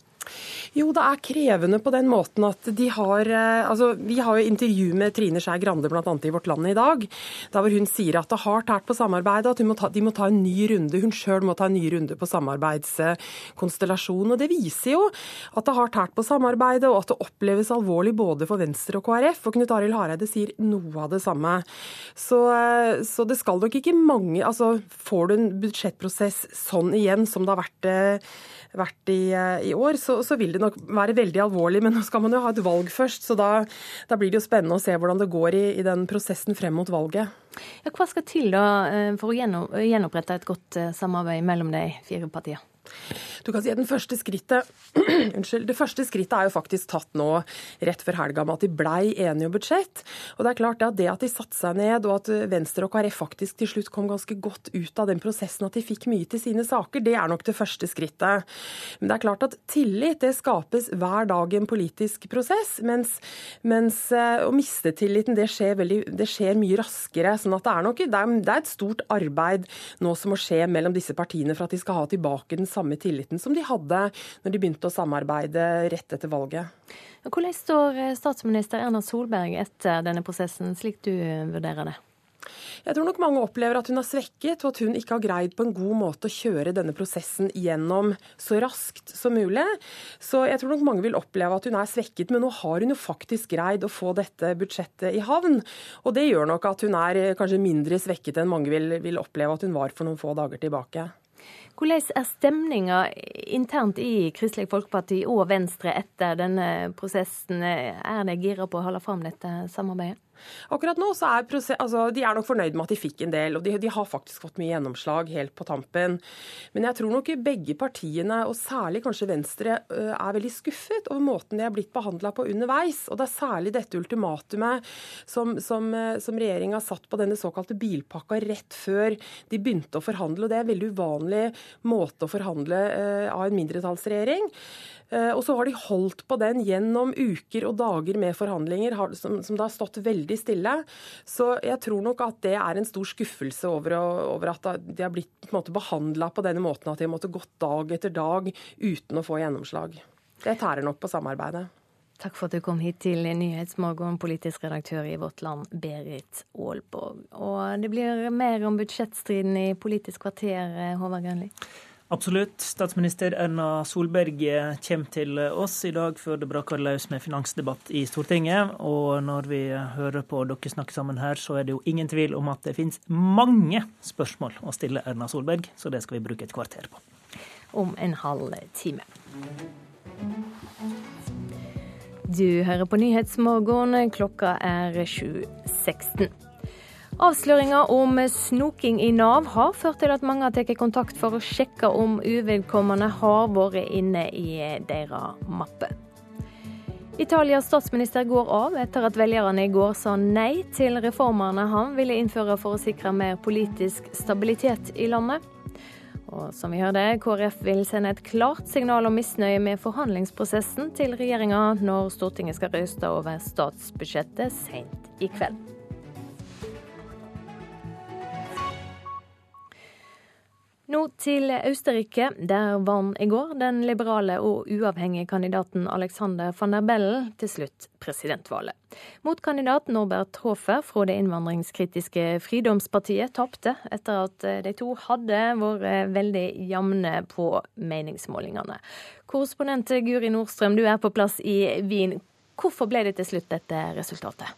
Jo, det er krevende på den måten at de har eh, altså Vi har jo intervju med Trine Skei Grande bl.a. i Vårt Land i dag, der hvor hun sier at det har tært på samarbeidet, at må ta, de må ta en ny runde. Hun sjøl må ta en ny runde på samarbeidskonstellasjonen. Og det viser jo at det har tært på samarbeidet, og at det oppleves alvorlig både for Venstre og KrF. Og Knut Arild Hareide sier noe av det samme. Så, eh, så det skal nok ikke mange altså Får du en budsjettprosess sånn igjen som det har vært eh, vært i, i år, så, så, vil det nok være veldig alvorlig. Men nå skal man jo ha et valg først, så da, da blir det jo spennende å se hvordan det går i, i den prosessen frem mot valget. Ja, hva skal til da eh, for å gjenopprette et godt eh, samarbeid mellom de fire partiene? Du kan si at den første skrittet, unnskyld, Det første skrittet er jo faktisk tatt nå rett før helga med at de blei enige om budsjett. Og Det er klart at det at de satte seg ned og at Venstre og KrF faktisk til slutt kom ganske godt ut av den prosessen, at de fikk mye til sine saker, det er nok det første skrittet. Men det er klart at tillit det skapes hver dag i en politisk prosess, mens, mens eh, å miste tilliten det skjer, veldig, det skjer mye raskere. sånn at det er, nok, det er, det er et stort arbeid nå som må skje mellom disse partiene for at de skal ha tilbake den samme tilliten som de hadde når de begynte å samarbeide rett etter valget. Hvordan står statsminister Erna Solberg etter denne prosessen, slik du vurderer det? Jeg tror nok mange opplever at hun er svekket, og at hun ikke har greid på en god måte å kjøre denne prosessen gjennom så raskt som mulig. Så jeg tror nok mange vil oppleve at hun er svekket, men nå har hun jo faktisk greid å få dette budsjettet i havn. Og det gjør nok at hun er kanskje mindre svekket enn mange vil, vil oppleve at hun var for noen få dager tilbake. Hvordan er stemninga internt i Kristelig Folkeparti og Venstre etter denne prosessen? Er de gira på å holde fram dette samarbeidet? Akkurat nå så er prosess, altså, de er nok fornøyd med at de fikk en del, og de, de, har faktisk fått mye gjennomslag helt på tampen. Men jeg tror nok begge partiene, og særlig kanskje Venstre, er veldig skuffet over måten de er blitt behandla på underveis. Og det er særlig dette ultimatumet som, som, som regjeringa satt på denne såkalte bilpakka rett før de begynte å forhandle. og Det er en veldig uvanlig måte å forhandle av en mindretallsregjering. Eh, og så har de holdt på den gjennom uker og dager med forhandlinger som, som det har stått veldig stille. Så jeg tror nok at det er en stor skuffelse over, over at de har blitt på behandla på denne måten, at de har måttet gått dag etter dag uten å få gjennomslag. Det tærer nok på samarbeidet. Takk for at du kom hit til Nyhetsmorgen, politisk redaktør i Vårt Land, Berit Aalborg. Og det blir mer om budsjettstriden i Politisk kvarter, Håvard Grønli? Absolutt. Statsminister Erna Solberg kommer til oss i dag før det braker løs med finansdebatt i Stortinget. Og når vi hører på dere snakke sammen her, så er det jo ingen tvil om at det finnes mange spørsmål å stille Erna Solberg, så det skal vi bruke et kvarter på. Om en halv time. Du hører på Nyhetsmorgen. Klokka er 7.16. Avsløringa om snoking i Nav har ført til at mange har tatt kontakt for å sjekke om uvedkommende har vært inne i deres mappe. Italias statsminister går av etter at velgerne i går sa nei til reformene han ville innføre for å sikre mer politisk stabilitet i landet. Og som vi hørte, KrF vil sende et klart signal om misnøye med forhandlingsprosessen til regjeringa når Stortinget skal røyste over statsbudsjettet seint i kveld. Nå til Østerrike. Der vant i går den liberale og uavhengige kandidaten Alexander van der Bellen til slutt presidentvalget. Motkandidat Norbert Hofer fra det innvandringskritiske Fridomspartiet tapte etter at de to hadde vært veldig jevne på meningsmålingene. Korrespondent Guri Nordstrøm, du er på plass i Wien. Hvorfor ble det til slutt dette resultatet?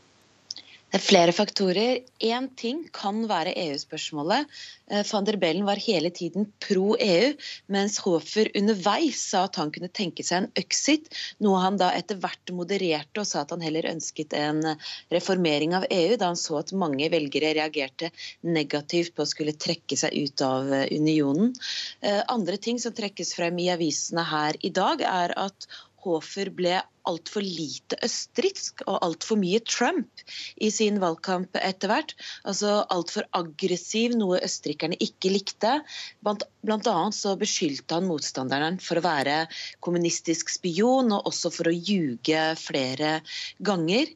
Det er flere faktorer. Én ting kan være EU-spørsmålet. Eh, van der Bellen var hele tiden pro EU, mens Hofer underveis sa at han kunne tenke seg en exit, noe han da etter hvert modererte og sa at han heller ønsket en reformering av EU, da han så at mange velgere reagerte negativt på å skulle trekke seg ut av eh, unionen. Eh, andre ting som trekkes frem i avisene her i dag, er at Hofer ble altfor lite østerriksk og altfor mye Trump i sin valgkamp etter hvert. Altså altfor aggressiv, noe østerrikerne ikke likte. Blant, blant, annet så beskyldte han motstanderen for å være kommunistisk spion, og også for å ljuge flere ganger.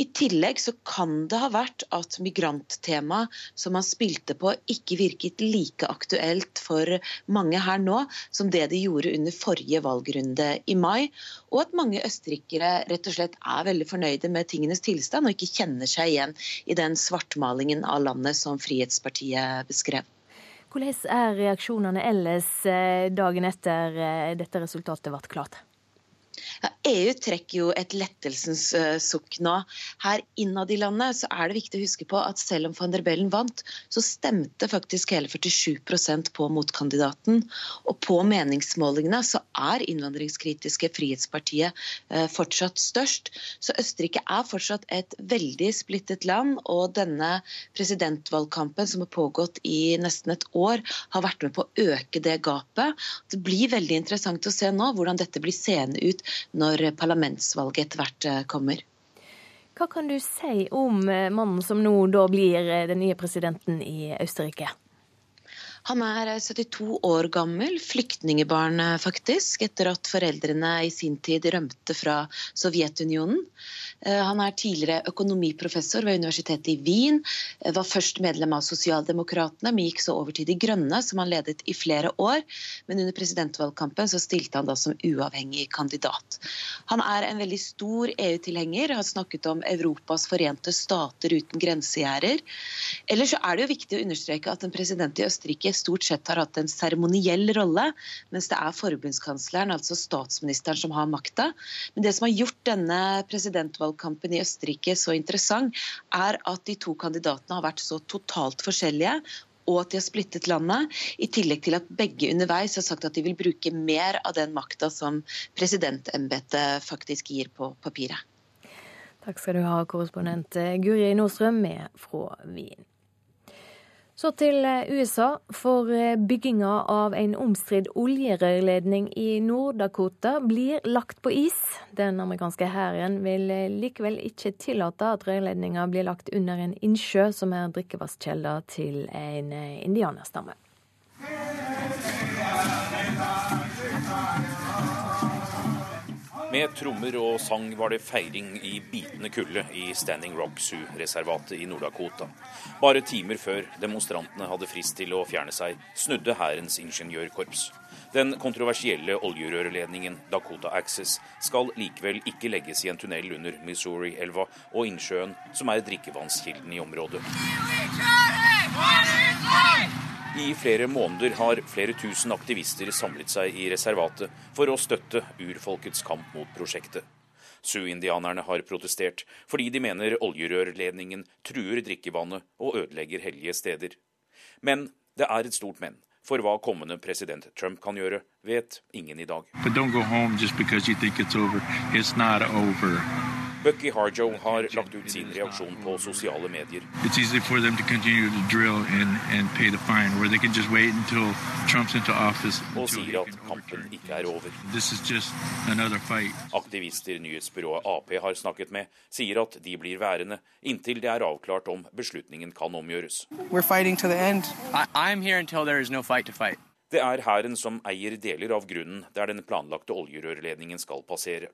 I tillegg så kan det ha vært at migranttemaet som han spilte på, ikke virket like aktuelt for mange her nå som det de gjorde under forrige valgrunde i mai, og at mange østerrikere østerrikere rett og slett er veldig fornøyde med tingenes tilstand, og ikke kjenner seg igjen i den svartmalingen av landet som Frihetspartiet beskrev. Hvordan er reaksjonene ellers eh, dagen etter eh, dette resultatet ble klart? Ja, EU trekker jo et lettelsens uh, sukk nå. Her innad i landet så er det viktig å huske på at selv om van der Bellen vant, så stemte faktisk hele 47% på motkandidaten. Og på meningsmålingene så er innvandringskritiske Frihetspartiet uh, fortsatt størst. Så Østerrike er fortsatt et veldig splittet land, og denne presidentvalgkampen som har pågått i nesten et år, har vært med på å øke det gapet. Det blir veldig interessant å se nå hvordan dette blir seende ut når parlamentsvalget etter hvert eh, kommer. Hva kan du si om eh, mannen som nå da blir eh, den nye presidenten i Østerrike? Han er 72 år gammel, flyktningebarn faktisk, etter at foreldrene i sin tid rømte fra Sovjetunionen. Eh, han er tidligere økonomiprofessor ved Universitetet i Wien. Eh, var først medlem av Sosialdemokratene, men gikk så over til De Grønne, som han ledet i flere år. Men under presidentvalgkampen så stilte han da som uavhengig kandidat. Han er en veldig stor EU-tilhenger, har snakket om Europas forente stater uten grensegjerder. Ellers så er det jo viktig å understreke at en president i Østerrike stort sett har hatt en seremoniell rolle, mens det er forbundskansleren, altså statsministeren, som har makta. Men det som har gjort denne presidentvalgkampen valgkampen i Østerrike så interessant, er at de to kandidatene har vært så totalt forskjellige. Og at de har splittet landet, i tillegg til at begge underveis har sagt at de vil bruke mer av den makta som presidentembetet faktisk gir på papiret. Takk skal du ha, korrespondent Guri Nordstrøm med fra Wien. Så til eh, USA. For eh, bygginga av en omstridt oljerørledning i Nord-Dakota blir lagt på is. Den amerikanske hæren vil eh, likevel ikke tillate at rørledninga blir lagt under en innsjø som er drikkevannskjelda til en indianerstamme. Med trommer og sang var det feiring i bitende kulde i Standing Rock Sioux-reservatet i Nord-Dakota. Bare timer før demonstrantene hadde frist til å fjerne seg, snudde hærens ingeniørkorps. Den kontroversielle oljerørledningen Dakota Access skal likevel ikke legges i en tunnel under Missouri-elva og innsjøen, som er drikkevannskilden i området. I flere måneder har flere tusen aktivister samlet seg i reservatet for å støtte urfolkets kamp mot prosjektet. Sioux-indianerne har protestert fordi de mener oljerørledningen truer drikkevannet og ødelegger hellige steder. Men det er et stort men. For hva kommende president Trump kan gjøre, vet ingen i dag. Over. It's not over. Bucky Harjo har lagt ut sin reaksjon på sosiale medier. Og sier at kampen ikke er over. Aktivister nyhetsbyrået Ap har snakket med, sier at de blir værende inntil det er avklart om beslutningen kan omgjøres. Det er hæren som eier deler av grunnen der den planlagte oljerørledningen skal passere.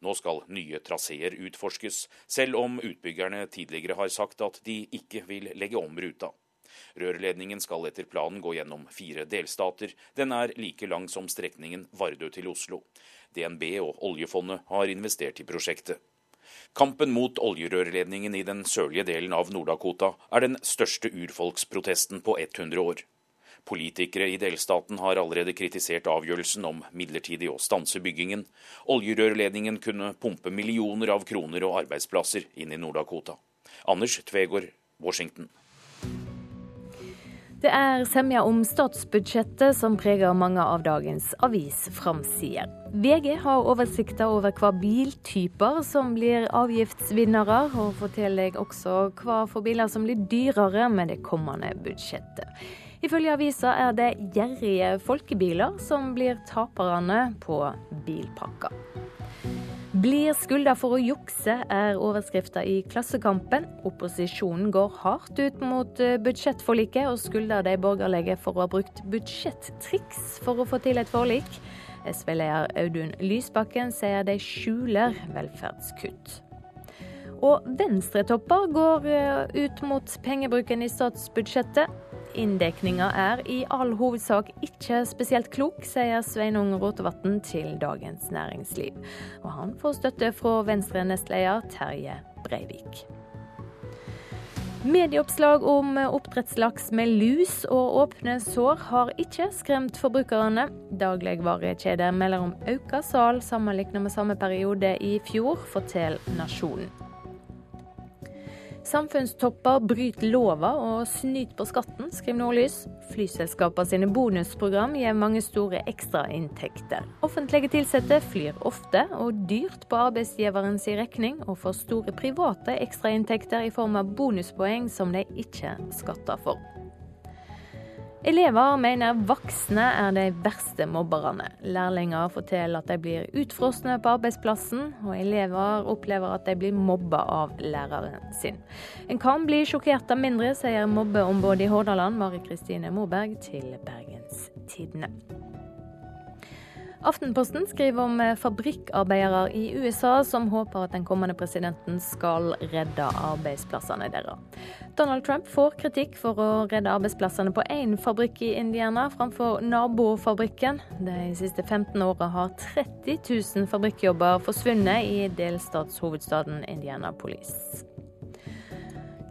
Nå skal nye traseer utforskes, selv om utbyggerne tidligere har sagt at de ikke vil legge om ruta. Rørledningen skal etter planen gå gjennom fire delstater. Den er like lang som strekningen Vardø til Oslo. DNB og oljefondet har investert i prosjektet. Kampen mot oljerørledningen i den sørlige delen av Nord-Dakota er den største urfolksprotesten på 100 år. Politikere i delstaten har allerede kritisert avgjørelsen om midlertidig å stanse byggingen. Oljerørledningen kunne pumpe millioner av kroner og arbeidsplasser inn i Nord-Dakota. Anders Tvegård, Washington. Det er semja om statsbudsjettet som preger mange av dagens avisframsider. VG har oversikter over hva biltyper som blir avgiftsvinnere, og forteller også hva for biler som blir dyrere med det kommende budsjettet. Ifølge avisa er det gjerrige folkebiler som blir taperne på bilpakka. Blir skylda for å jukse, er overskrifta i Klassekampen. Opposisjonen går hardt ut mot eh, budsjettforliket, og skylder de borgerlige for å ha brukt budsjettriks for å få til et forlik. SV-leder Audun Lysbakken sier de skjuler velferdskutt. Og venstretopper går eh, ut mot pengebruken i statsbudsjettet. Inndekninga er i all hovedsak ikke spesielt klok, sier Sveinung Rotevatn til Dagens Næringsliv. Og han får støtte fra Venstre-nestleder Terje Breivik. Medieoppslag om oppdrettslaks med lus og åpne sår har ikke skremt forbrukerne. Dagligvarekjeder melder om økt sal sammenlignet med samme periode i fjor, forteller Nasjonen. Samfunnstopper bryter lova og snyter på skatten, skriver Nordlys. Flyselskapene sine bonusprogram gir mange store ekstrainntekter. Offentlige ansatte flyr ofte og dyrt på arbeidsgiverens regning, og får store private ekstrainntekter i form av bonuspoeng som de ikke skatter for. Elever mener voksne er de verste mobberne. Lærlinger forteller at de blir utfrosne på arbeidsplassen, og elever opplever at de blir mobba av læreren sin. En kan bli sjokkert av mindre, sier mobbeombudet i Hordaland, Mari Kristine Moberg, til Bergens Tidende. Aftenposten skriver om eh, fabrikkarbeidere i USA som håper at den kommende presidenten skal redde arbeidsplassene deres. Donald Trump får kritikk for å redde arbeidsplassene på én fabrikk i Indiana framfor nabofabrikken. De siste 15 åra har 30 000 fabrikkjobber forsvunnet i delstatshovedstaden Indianapolis.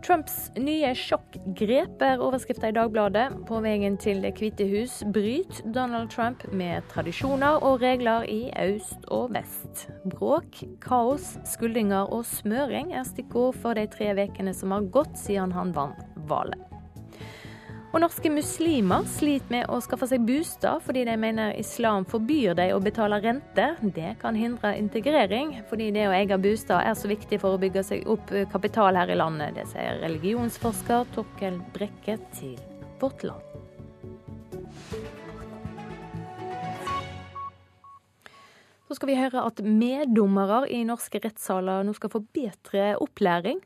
Trumps nye sjokkgrep er overskrifta i Dagbladet. På veien til Det hvite hus bryter Donald Trump med tradisjoner og regler i øst og vest. Bråk, kaos, skuldinger og smøring er stikkord for de tre ukene som har gått siden han vant valget. Og norske muslimer sliter med å skaffe seg bostad fordi de mener islam forbyr dem å betale rente. Det kan hindre integrering, fordi det å eie bostad er så viktig for å bygge seg opp kapital her i landet. Det sier religionsforsker Torkel Brekke til Vårt Land. Så skal vi høre at meddommere i norske rettssaler nå skal få bedre opplæring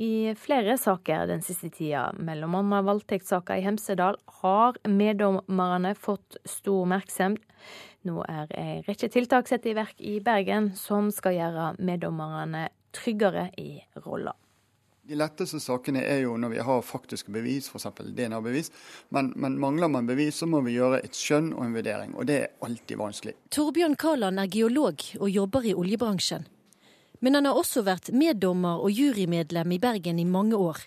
i flere saker den siste tida, mellom andre voldtektssaka i Hemsedal, har meddommerne fått stor oppmerksomhet. Nå er ei rekke tiltak satt i verk i Bergen som skal gjøre meddommerne tryggere i rolla. De letteste sakene er jo når vi har faktiske bevis, f.eks. DNA-bevis. Men, men, mangler man bevis, så må vi gjøre et skjønn og en vurdering. Og det er alltid vanskelig. Torbjørn Kaland er geolog og jobber i oljebransjen. Men han har også vært meddommer og jurymedlem i Bergen i mange år.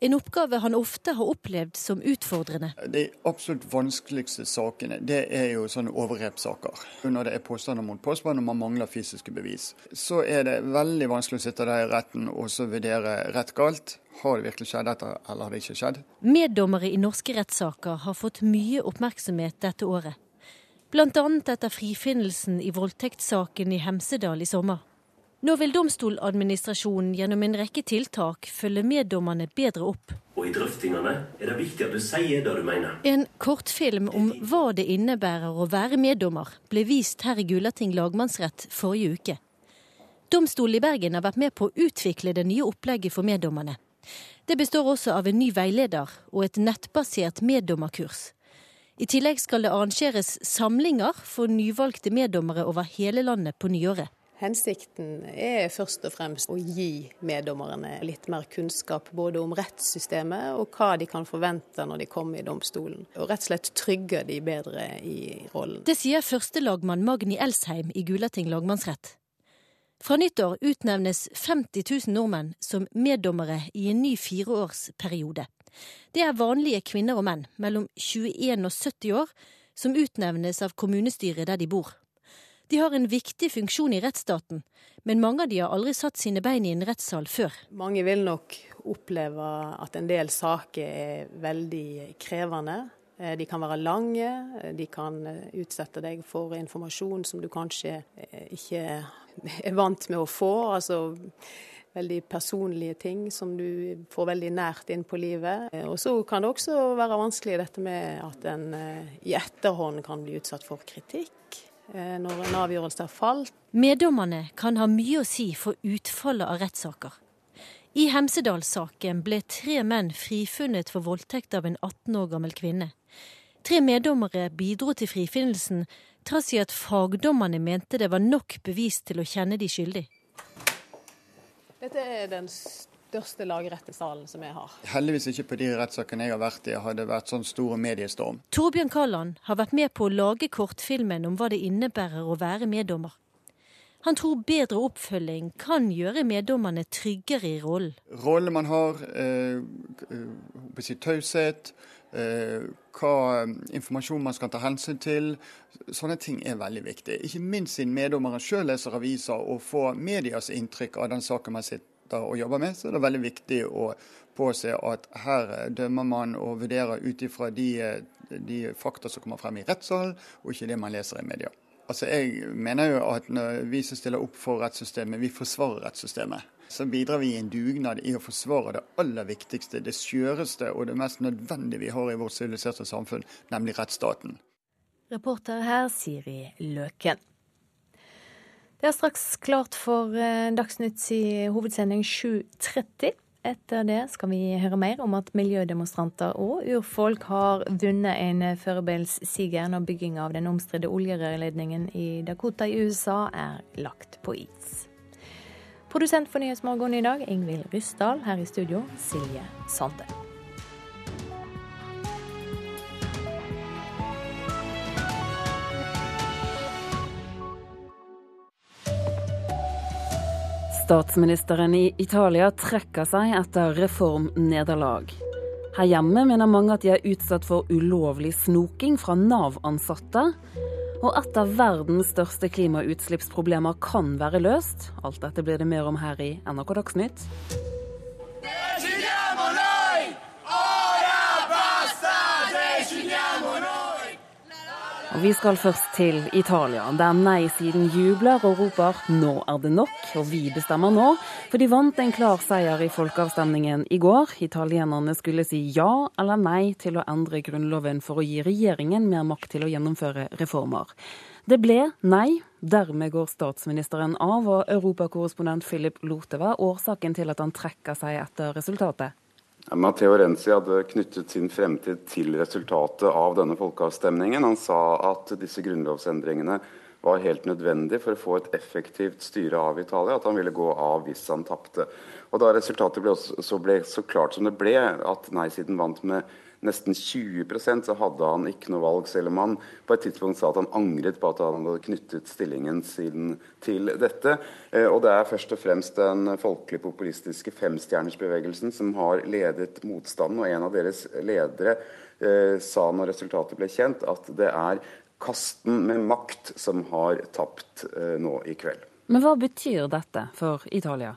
En oppgave han ofte har opplevd som utfordrende. De absolutt vanskeligste sakene det er jo sånne overgrepssaker. Når det er påstander mot påstand og man mangler fysiske bevis. Så er det veldig vanskelig å sitte der i retten og så vurdere rett galt. Har det virkelig skjedd dette, eller har det ikke skjedd? Meddommere i norske rettssaker har fått mye oppmerksomhet dette året. Bl.a. etter frifinnelsen i voldtektssaken i Hemsedal i sommer. Nå vil Domstoladministrasjonen gjennom en rekke tiltak følge meddommerne bedre opp. Og I drøftingene er det viktig at du sier det du mener. En kortfilm om hva det innebærer å være meddommer, ble vist her i Gulating lagmannsrett forrige uke. Domstolen i Bergen har vært med på å utvikle det nye opplegget for meddommerne. Det består også av en ny veileder og et nettbasert meddommerkurs. I tillegg skal det arrangeres samlinger for nyvalgte meddommere over hele landet på nyåret. Hensikten er først og fremst å gi meddommerne litt mer kunnskap både om rettssystemet og hva de kan forvente når de kommer i domstolen. Og rett og slett trygge de bedre i rollen. Det sier førstelagmann Magni Elsheim i Gulating lagmannsrett. Fra nyttår utnevnes 50 000 nordmenn som meddommere i en ny fireårsperiode. Det er vanlige kvinner og menn mellom 21 og 70 år som utnevnes av kommunestyret der de bor. De har en viktig funksjon i rettsstaten, men mange av de har aldri satt sine bein i en rettssal før. Mange vil nok oppleve at en del saker er veldig krevende. Eh, de kan være lange, eh, de kan eh, utsette deg for informasjon som du kanskje ikke er vant med å få. Altså veldig personlige ting som du får veldig nært inn på livet. Og så kan det også være vanskelig dette med at en i etterhånd kan bli utsatt for kritikk. Eh, når en avgjørelse har falt. Meddommerne kan ha mye å si for utfallet av rettssaker. I Hemsedal-saken ble tre menn frifunnet for voldtekt av en 18 år gammel kvinne. Tre meddommere bidro til frifinnelsen, trass i at fagdommerne mente det var nok bevis til å kjenne de skyldig. Dette er den største lagrettesalen som jeg har. Heldigvis ikke på de rettssakene jeg har vært i, har det vært sånn stor mediestorm. Torbjørn Kalland har vært med på å lage kortfilmen om hva det innebærer å være meddommer. Han tror bedre oppfølging kan gjøre meddommerne tryggere i rollen. Rollen man har, eh, eh taushet, eh, hva eh, informasjon man skal ta hensyn til. Sånne ting er veldig viktig. Ikke minst siden meddommeren sjøl leser aviser og får medias inntrykk av den saken man sitter og jobber med, så er det veldig viktig å påse at her dømmer man og vurderer ut ifra de, de, fakta som kommer frem i rettssalen, og ikke det man leser i media. Altså Jeg mener jo at når vi som stiller opp for rettssystemet, vi forsvarer rettssystemet. Så bidrar vi i en dugnad i å forsvare det aller viktigste, det skjøreste og det mest nødvendige vi har i vårt siviliserte samfunn, nemlig rettsstaten. Reporter her Siri Løken. Det er straks klart for eh, Dagsnytts hovedsending 7.30. Etter det skal vi høre mer om at miljødemonstranter og urfolk har vunnet en førebels-siger når bygging av den omstridte oljerørledningen i Dakota i USA er lagt på is. Produsent for Nyhetsmorgen i dag, Ingvild Ryssdal. Her i studio, Silje Sande. Statsministeren i Italia trekker seg etter reformnederlag. Her hjemme mener mange at de er utsatt for ulovlig snoking fra Nav-ansatte. Og et av verdens største klimautslippsproblemer kan være løst. Alt dette blir det mer om her i NRK Dagsnytt. Og Vi skal først til Italia, der nei-siden jubler og roper 'nå er det nok', og vi bestemmer nå. For de vant en klar seier i folkeavstemningen i går. Italienerne skulle si ja eller nei til å endre grunnloven for å gi regjeringen mer makt til å gjennomføre reformer. Det ble nei. Dermed går statsministeren av, og europakorrespondent Philip Lothe årsaken til at han trekker seg etter resultatet. Matteo Renzi hadde knyttet sin fremtid til resultatet av denne folkeavstemningen. Han sa at disse grunnlovsendringene var helt nødvendig for å få et effektivt styre av Italia, at han ville gå av hvis han tapte. Og Da resultatet ble, så, ble så klart som det ble, at nei-siden vant med nesten 20% så hadde han ikke noe valg, selv om han på et tidspunkt sa at han angret på at han hadde knyttet stillingen sin til dette. Eh, og det er først og fremst den folkelig populistiske femstjernersbevegelsen som har ledet motstanden, og en av deres ledere eh, sa når resultatet ble kjent, at det er kasten med makt som har tapt eh, nå i kveld. Men hva betyr dette for Italia?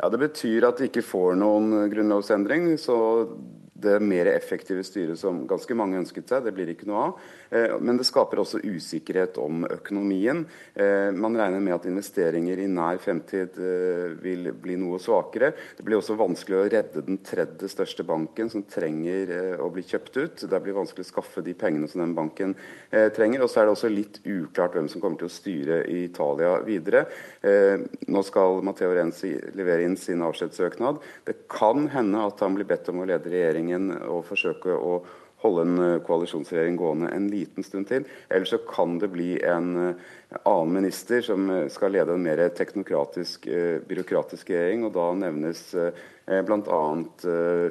Ja, Det betyr at de ikke får noen grunnlovsendring. så det mer effektive styret som ganske mange ønsket seg. Det blir ikke noe av. Eh, men det skaper også usikkerhet om økonomien. Eh, man regner med at investeringer i nær fremtid eh, vil bli noe svakere. Det blir også vanskelig å redde den tredje største banken, som trenger å bli kjøpt ut. Det blir vanskelig å skaffe de pengene som den banken trenger. Og så er det også litt uklart hvem som kommer til å styre i Italia videre. Nå skal Matteo Renzi levere inn sin avskjedssøknad. Det kan hende at han blir bedt om å lede regjeringen regjeringen og forsøke å holde en eh, koalisjonsregjering gående en liten stund til. Ellers så kan det bli en eh, annen minister som eh, skal lede en mer teknokratisk, byråkratisk regjering. og Da nevnes bl.a.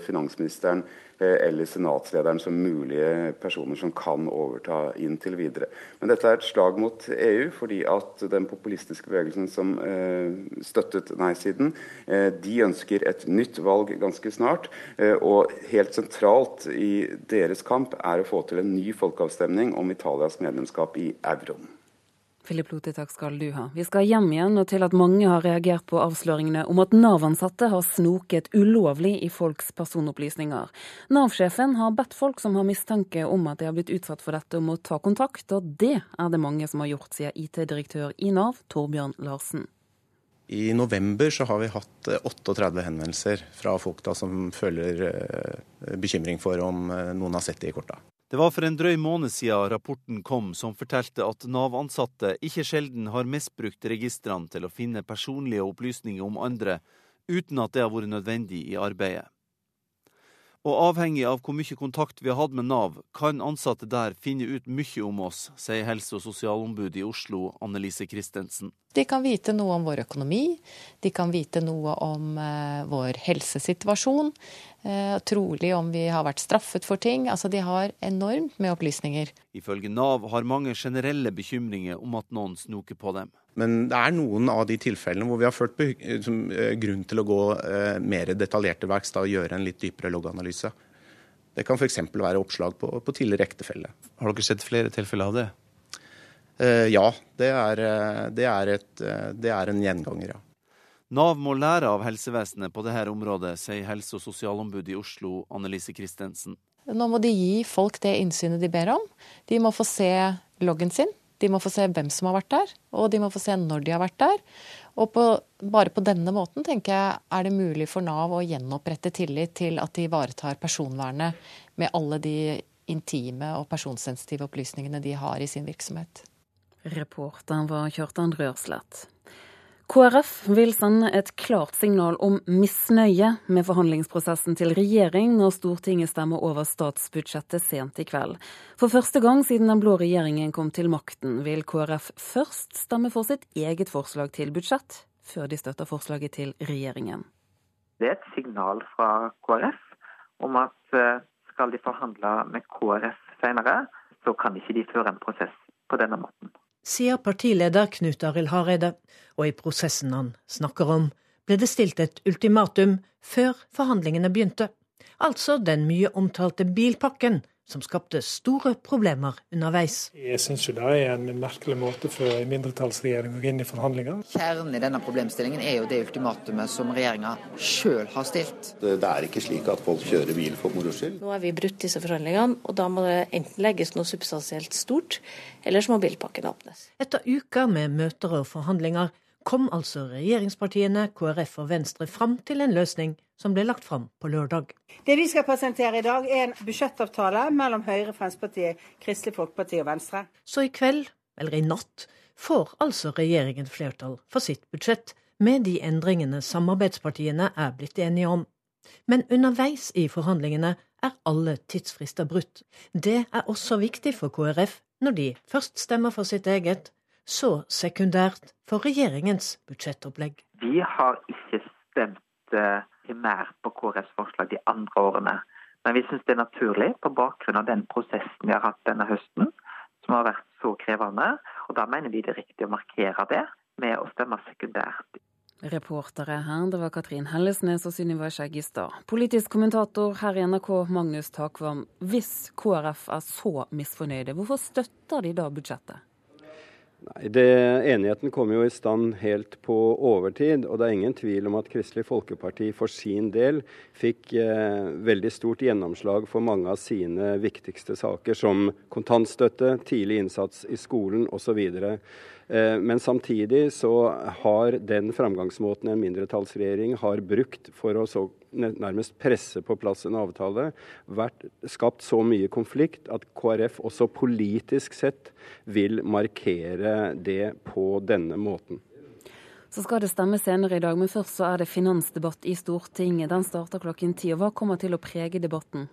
finansministeren eller senatslederen som mulige personer som kan overta inntil videre. Men dette er et slag mot EU, fordi at den populistiske bevegelsen som eh, støttet nei-siden, eh, de ønsker et nytt valg ganske snart. Eh, og helt sentralt i deres kamp er å få til en ny folkeavstemning om Italias medlemskap i euroen. Philip Lote, takk skal du ha. Vi skal hjem igjen og til at mange har reagert på avsløringene om at Nav-ansatte har snoket ulovlig i folks personopplysninger. Nav-sjefen har bedt folk som har mistanke om at de har blitt utsatt for dette, om å ta kontakt, og det er det mange som har gjort, sier IT-direktør i Nav, Torbjørn Larsen. I november så har vi hatt 38 eh, henvendelser fra folk da som føler eh, bekymring for om eh, noen har sett det i korta. Det var for en drøy måned siden rapporten kom som fortalte at Nav-ansatte ikke sjelden har misbrukt registrene til å finne personlige opplysninger om andre, uten at det har vært nødvendig i arbeidet. Og avhengig av hvor mye kontakt vi har hatt med Nav, kan ansatte der finne ut mye om oss, sier helse- og sosialombudet i Oslo, Annelise Christensen. De kan vite noe om vår økonomi, de kan vite noe om uh, vår helsesituasjon. Uh, trolig om vi har vært straffet for ting. Altså, De har enormt med opplysninger. Ifølge Nav har mange generelle bekymringer om at noen snoker på dem. Men det er noen av de tilfellene hvor vi har følt uh, grunn til å gå mer detaljert til verks og gjøre en litt dypere logganalyse. Det kan f.eks. være oppslag på, på tidligere ektefelle. Har dere sett flere tilfeller av det? Eh, ja, det er, eh, det, er et, eh, det er, en gjenganger, ja. Nav må lære av helsevesenet på dette området, sier helse- og sosialombud i Oslo, Annelise Christensen. Nå må de gi folk det innsynet de ber om. De må få se loggen sin. De må få se hvem som har vært der, og de må få se når de har vært der. Og på, bare på denne måten tenker jeg er det mulig for Nav å gjenopprette tillit til at de ivaretar personvernet med alle de intime og personsensitive opplysningene de har i sin virksomhet. Reporteren var Kjartan Rørslett. KrF vil sende et klart signal om misnøye med forhandlingsprosessen til regjering når Stortinget stemmer over statsbudsjettet sent i kveld. For første gang siden den blå regjeringen kom til makten, vil KrF først stemme for sitt eget forslag til budsjett, før de støtter forslaget til regjeringen. Det er et signal fra KrF om at eh, skal de forhandle med KrF senere, så kan ikke de føre en prosess på denne måten sier partileder Knut Arild Hareide, og i prosessen han snakker om, ble det stilt et ultimatum før forhandlingene begynte, altså den mye omtalte bilpakken som skapte store problemer underveis. Jeg syns det er en merkelig måte for en mindretallsregjering å gå inn i forhandlinger. Kjernen i denne problemstillingen er jo det ultimatumet som regjeringa sjøl har stilt. Det er ikke slik at folk kjører bil for moro skyld. Nå er vi brutt disse forhandlingene, og da må det enten legges noe substansielt stort, eller så må bilpakken åpnes. Etter uker med møter og forhandlinger kom altså regjeringspartiene, KrF og Venstre fram til en løsning som ble lagt fram på lørdag. Det vi skal presentere i dag, er en budsjettavtale mellom Høyre, Fremskrittspartiet, Kristelig Folkeparti og Venstre. Så i kveld, eller i natt, får altså regjeringen flertall for sitt budsjett, med de endringene samarbeidspartiene er blitt enige om. Men underveis i forhandlingene er alle tidsfrister brutt. Det er også viktig for KrF når de først stemmer for sitt eget, så sekundært for regjeringens budsjettopplegg. Vi har ikke stemt eh, primært på KrFs forslag de andre årene. Men vi syns det er naturlig på bakgrunn av den prosessen vi har hatt denne høsten, som har vært så krevende. Og da mener vi det er riktig å markere det med å stemme sekundært. Reportere her, det var Katrin Hellesnes og Sunniva Skjeggestad. Politisk kommentator her i NRK, Magnus Takvam. Hvis KrF er så misfornøyde, hvorfor støtter de da budsjettet? Nei, det, Enigheten kom jo i stand helt på overtid, og det er ingen tvil om at Kristelig Folkeparti for sin del fikk eh, veldig stort gjennomslag for mange av sine viktigste saker, som kontantstøtte, tidlig innsats i skolen osv. Eh, men samtidig så har den framgangsmåten en mindretallsregjering har brukt for å så nærmest presse på plass en avtale, vært skapt så mye konflikt at KrF også politisk sett vil markere det på denne måten. Så skal det stemme senere i dag, men først så er det finansdebatt i Stortinget. Den starter klokken ti. Hva kommer til å prege debatten?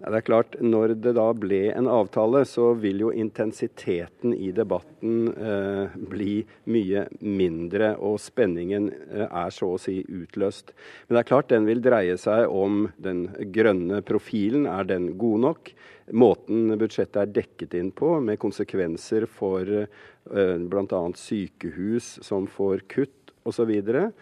Det er klart, Når det da ble en avtale, så vil jo intensiteten i debatten eh, bli mye mindre, og spenningen eh, er så å si utløst. Men det er klart den vil dreie seg om den grønne profilen. Er den god nok? Måten budsjettet er dekket inn på, med konsekvenser for eh, bl.a. sykehus som får kutt osv. Og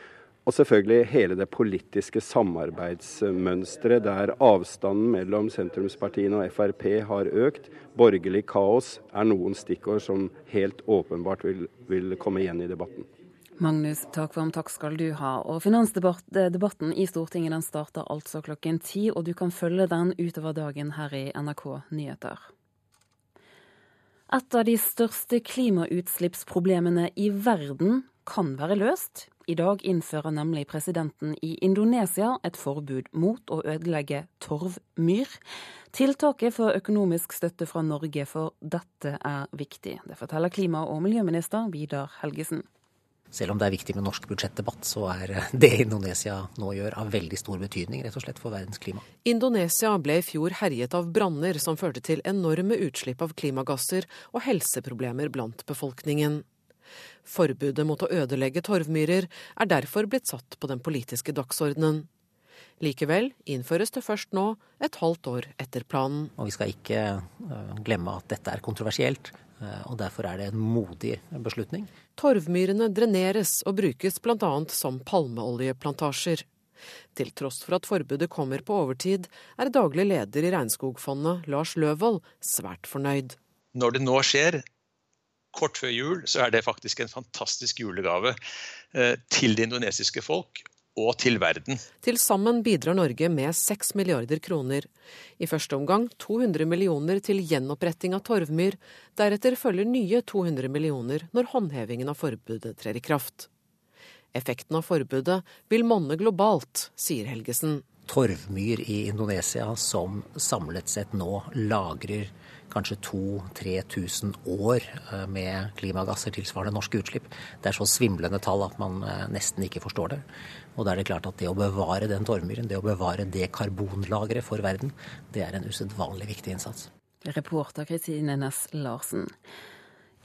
selvfølgelig hele det politiske samarbeidsmønsteret der avstanden mellom sentrumspartiene og Frp har økt. Borgerlig kaos er noen stikkord som helt åpenbart vil, vil komme igjen i debatten. Magnus Takvam, takk skal du ha. Og Finansdebatten i Stortinget den starter altså klokken ti, og du kan følge den utover dagen her i NRK Nyheter. Et av de største klimautslippsproblemene i verden kan være løst. I dag innfører nemlig presidenten i Indonesia et forbud mot å ødelegge torvmyr. Tiltaket får økonomisk støtte fra Norge, for dette er viktig. Det forteller klima- og miljøminister Vidar Helgesen. Selv om det er viktig med norsk budsjettdebatt, så er det Indonesia nå gjør av veldig stor betydning rett og slett for verdens klima. Indonesia ble i fjor herjet av branner som førte til enorme utslipp av klimagasser og helseproblemer blant befolkningen. Forbudet mot å ødelegge torvmyrer er derfor blitt satt på den politiske dagsordenen. Likevel innføres det først nå, et halvt år etter planen. Og vi skal ikke øh, glemme at dette er kontroversielt. Øh, og derfor er det en modig beslutning. Torvmyrene dreneres og brukes bl.a. som palmeoljeplantasjer. Til tross for at forbudet kommer på overtid, er daglig leder i Regnskogfondet, Lars Løvold, svært fornøyd. Når det nå skjer, kort før jul, så er det faktisk en fantastisk julegave øh, til det indonesiske folk og til verden. Til sammen bidrar Norge med 6 milliarder kroner. I første omgang 200 millioner til gjenoppretting av torvmyr. Deretter følger nye 200 millioner når håndhevingen av forbudet trer i kraft. Effekten av forbudet vil monne globalt, sier Helgesen. Torvmyr i Indonesia som samlet sett nå lagrer kanskje 2000-3000 år eh, med klimagasser tilsvarende norske utslipp. Det er så svimlende tall at man eh, nesten ikke forstår det. Og da er det klart at det å bevare den torvmyren, det å bevare det karbonlageret for verden, det er en usedvanlig viktig innsats. Reporter Kristine Næss Larsen.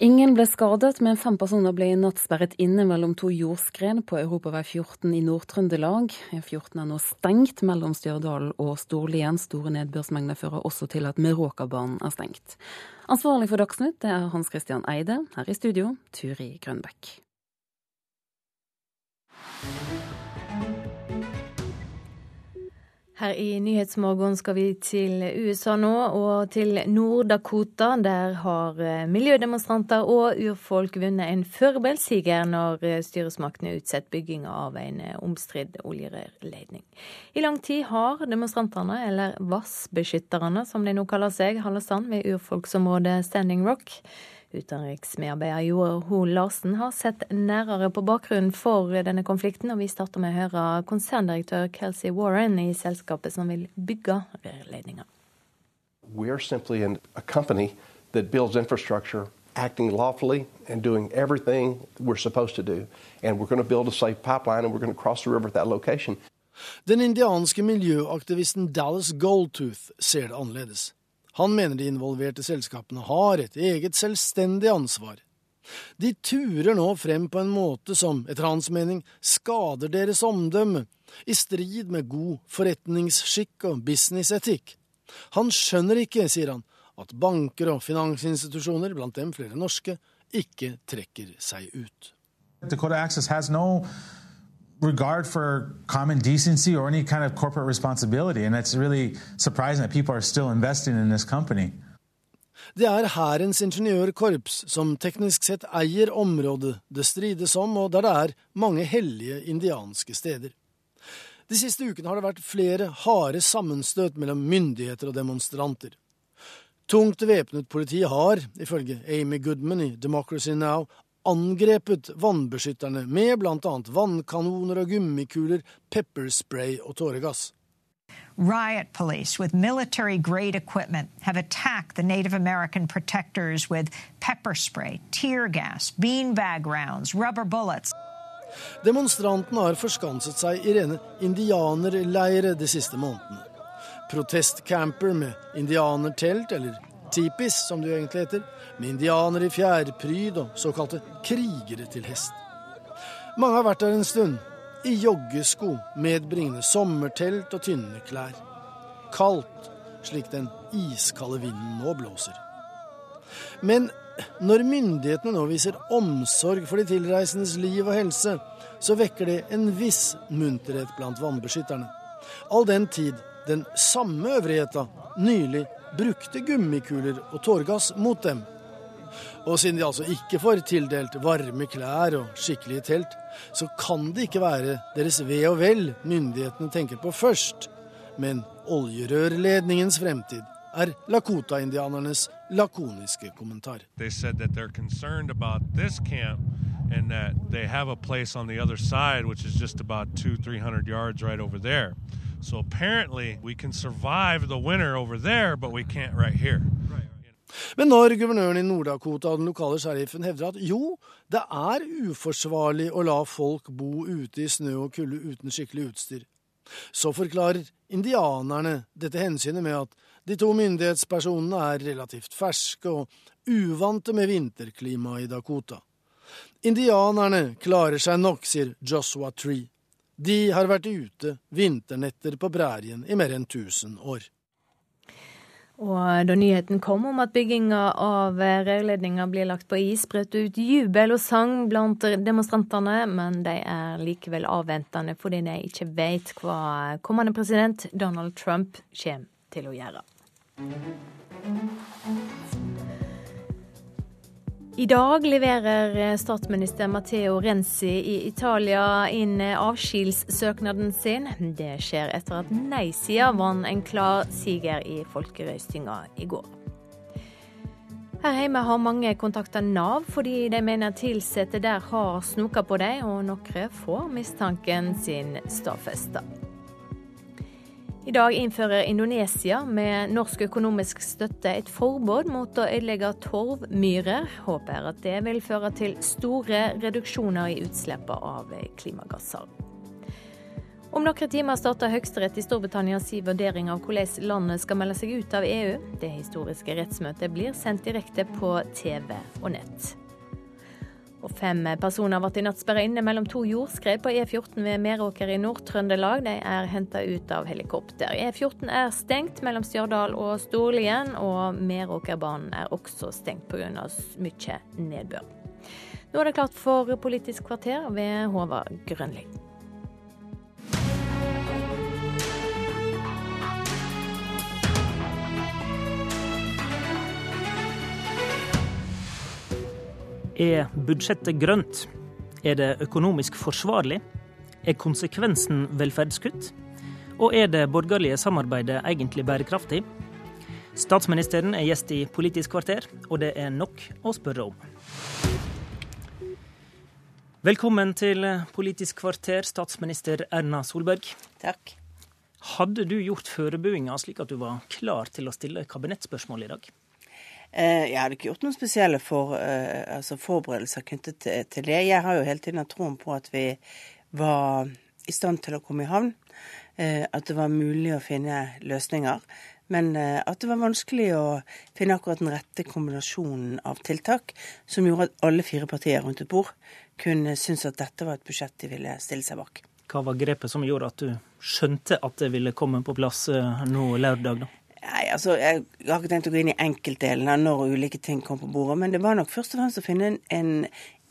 Ingen ble skadet, men fem personer ble i natt sperret inne mellom to jordskred på Europavei 14 i Nord-Trøndelag. E14 er nå stengt mellom Stjørdal og Storlien. Store nedbørsmengder fører også til at Meråkerbanen er stengt. Ansvarlig for Dagsnytt er Hans Christian Eide. Her i studio, Turi Grønbekk. Her i Nyhetsmorgen skal vi til USA nå, og til Nord-Dakota. Der har eh, miljødemonstranter og urfolk vunnet en førebelsiger når eh, styresmaktene utsetter bygginga av en eh, omstridt oljerørledning. I lang tid har demonstrantene, eller vassbeskytterne som de nå kaller seg, holdt stand ved urfolksområdet Standing Rock. Utenriksmedarbeider Joar Ho Larsen har sett nærere på bakgrunnen for denne konflikten, og vi starter med å høre konserndirektør Kelsey Warren i selskapet som vil bygge rørledninga. We're simply a company that builds infrastructure acting lawfully and doing everything we're supposed to do. And we're going to build a safe pipeline and we're going to cross the river at that location. Den indianske miljøaktivisten Dallas Goldtooth ser det annerledes. Han mener de involverte selskapene har et eget selvstendig ansvar. De turer nå frem på en måte som, etter hans mening, skader deres omdømme, i strid med god forretningsskikk og businessetikk. Han skjønner ikke, sier han, at banker og finansinstitusjoner, blant dem flere norske, ikke trekker seg ut. No regard for common decency or any kind of corporate responsibility. And it's really surprising that people are still investing in this company. Det er Hærens ingeniørkorps som teknisk sett eier området det strides om, og der det er mange hellige indianske steder. De siste ukene har det vært flere harde sammenstøt mellom myndigheter og demonstranter. Tungt væpnet politi har, ifølge Amy Goodman i Democracy Now, angrepet vannbeskytterne med bl.a. vannkanoner og gummikuler, pepperspray og tåregass. Riot police with military grade equipment have attacked the Native American protectors with pepper spray, tear gas, beanbag rounds, rubber bullets. Demonstrantene har forskanset seg i rene indianerleire de siste månedene. Protestcamper med indianertelt, eller tipis som det jo egentlig heter, med indianere i fjærpryd og såkalte krigere til hest. Mange har vært der en stund, i joggesko, medbringende sommertelt og tynne klær. Kaldt, slik den iskalde vinden nå blåser. Men når myndighetene nå viser omsorg for de tilreisendes liv og helse, så vekker det en viss munterhet blant vannbeskytterne. All den tid den samme øvrigheta nylig brukte gummikuler og tårgass mot dem. Og siden de altså ikke får tildelt varme klær og skikkelige telt, så kan det ikke være deres ve og vel myndighetene tenker på først, men oljerørledningens fremtid er Lakota-indianernes lakoniske kommentar. and that they have a place on the other side, which is just about two, three hundred yards right over there. So apparently we can survive the winter over there, but we can't right here. Men når guvernøren i Nord-Dakota og den lokale sheriffen hevder at jo, det er uforsvarlig å la folk bo ute i snø og kulde uten skikkelig utstyr, så forklarer indianerne dette hensynet med at de to myndighetspersonene er relativt ferske og uvante med vinterklimaet i Dakota. Indianerne klarer seg nok, sier Joshua Tree. De har vært ute vinternetter på prærien i mer enn 1000 år. Og da nyheten kom om at bygginga av rørledninga blir lagt på is, brøt det ut jubel og sang blant demonstrantene, men de er likevel avventende fordi de ikke vet hva kommende president Donald Trump kommer til å gjøre. I dag leverer eh, statsminister Matteo Renzi i Italia inn eh, avskjedssøknaden sin. Det skjer etter at nei-sida vant en klar siger i folkerøystinga i går. Her hjemme har mange kontakta Nav fordi de mener ansatte der har snoka på dem, og noen får mistanken sin stadfesta. I dag innfører Indonesia med norsk økonomisk støtte et forbud mot å ødelegge torvmyrer. Håpet er at det vil føre til store reduksjoner i utslippet av klimagasser. Om noen timer starter Høyesterett i Storbritannia sin vurdering av hvordan landet skal melde seg ut av EU. Det historiske rettsmøtet blir sendt direkte på TV og nett. Og fem personer ble i natt sperra inne mellom to jordskred på E14 ved Meråker i Nord-Trøndelag. De er henta ut av helikopter. E14 er stengt mellom Stjørdal og Storlien, og Meråkerbanen er også stengt pga. mye nedbør. Nå er det klart for Politisk kvarter ved Håvard Grønli. Er budsjettet grønt? Er det økonomisk forsvarlig? Er konsekvensen velferdskutt? Og er det borgerlige samarbeidet egentlig bærekraftig? Statsministeren er gjest i Politisk kvarter, og det er nok å spørre om. Velkommen til Politisk kvarter, statsminister Erna Solberg. Takk. Hadde du gjort forberedelsene slik at du var klar til å stille kabinettspørsmål i dag? Eh, jeg hadde ikke gjort noen spesielle for, eh, altså forberedelser knyttet til, det. Jeg har jo hele tiden hatt troen på at vi var i stand til å komme i havn. Eh, at det var mulig å finne løsninger. Men at det var vanskelig å finne akkurat den rette kombinasjonen av tiltak som gjorde at alle fire partier rundt et bord kunne synes at dette var et budsjett de ville stille seg bak. Hva var grepet som gjorde at du skjønte at det ville komme på plass nå lørdag? da? Nei, altså, Jeg har ikke tenkt å gå inn i enkeltdelene når ulike ting kom på bordet, men det var nok først og fremst å finne en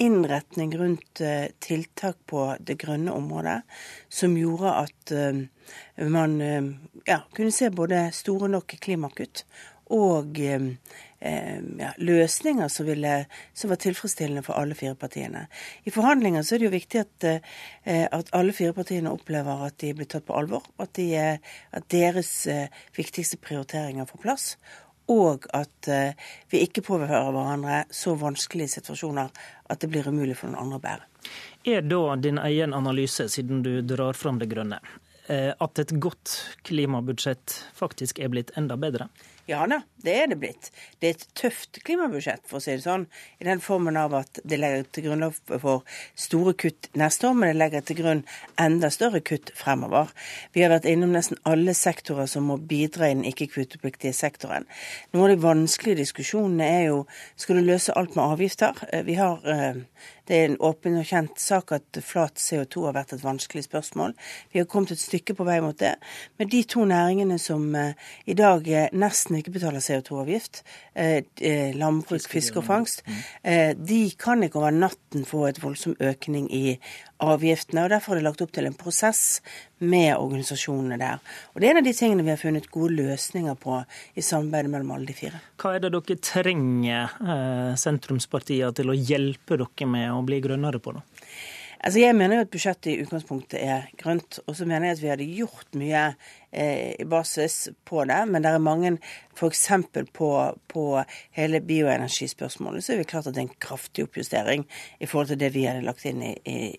innretning rundt uh, tiltak på det grønne området som gjorde at uh, man uh, ja, kunne se både store nok klimakutt og Eh, ja, løsninger som, ville, som, var tilfredsstillende for alle fire partiene. I forhandlinger så er det jo viktig at, eh, at alle fire partiene opplever at de blir tatt på alvor. At, de, at deres eh, viktigste prioriteringer får plass. Og at vi ikke påfører hverandre så vanskelige situasjoner at det blir umulig for noen andre å bære. Er da din egen analyse, siden du drar fram det grønne, at et godt klimabudsjett faktisk er blitt enda bedre? Ja da, det er det blitt. Det er et tøft klimabudsjett, for å si det sånn. I den formen av at det legger til grunn for store kutt neste år, men det legger til grunn enda større kutt fremover. Vi har vært innom nesten alle sektorer som må bidra i den ikke-kvotepliktige sektoren. Noen av de vanskelige diskusjonene er jo skal du løse alt med avgifter. Eh, vi har eh, det er en åpen og kjent sak at flat CO2 har vært et vanskelig spørsmål. Vi har kommet et stykke på vei mot det. Men de to næringene som eh, i dag nesten ikke betaler CO2-avgift. Landbruk, fiske og fangst. De kan ikke over natten få et voldsom økning i avgiftene. og Derfor er det lagt opp til en prosess med organisasjonene der. Og Det er en av de tingene vi har funnet gode løsninger på i samarbeidet mellom alle de fire. Hva er det dere trenger eh, sentrumspartiene til å hjelpe dere med å bli grønnere på? da? Altså Jeg mener jo at budsjettet i utgangspunktet er grønt. Og så mener jeg at vi hadde gjort mye eh, basis på det. Men det er mange, f.eks. På, på hele bioenergispørsmålet, så er det klart at det er en kraftig oppjustering i forhold til det vi hadde lagt inn i,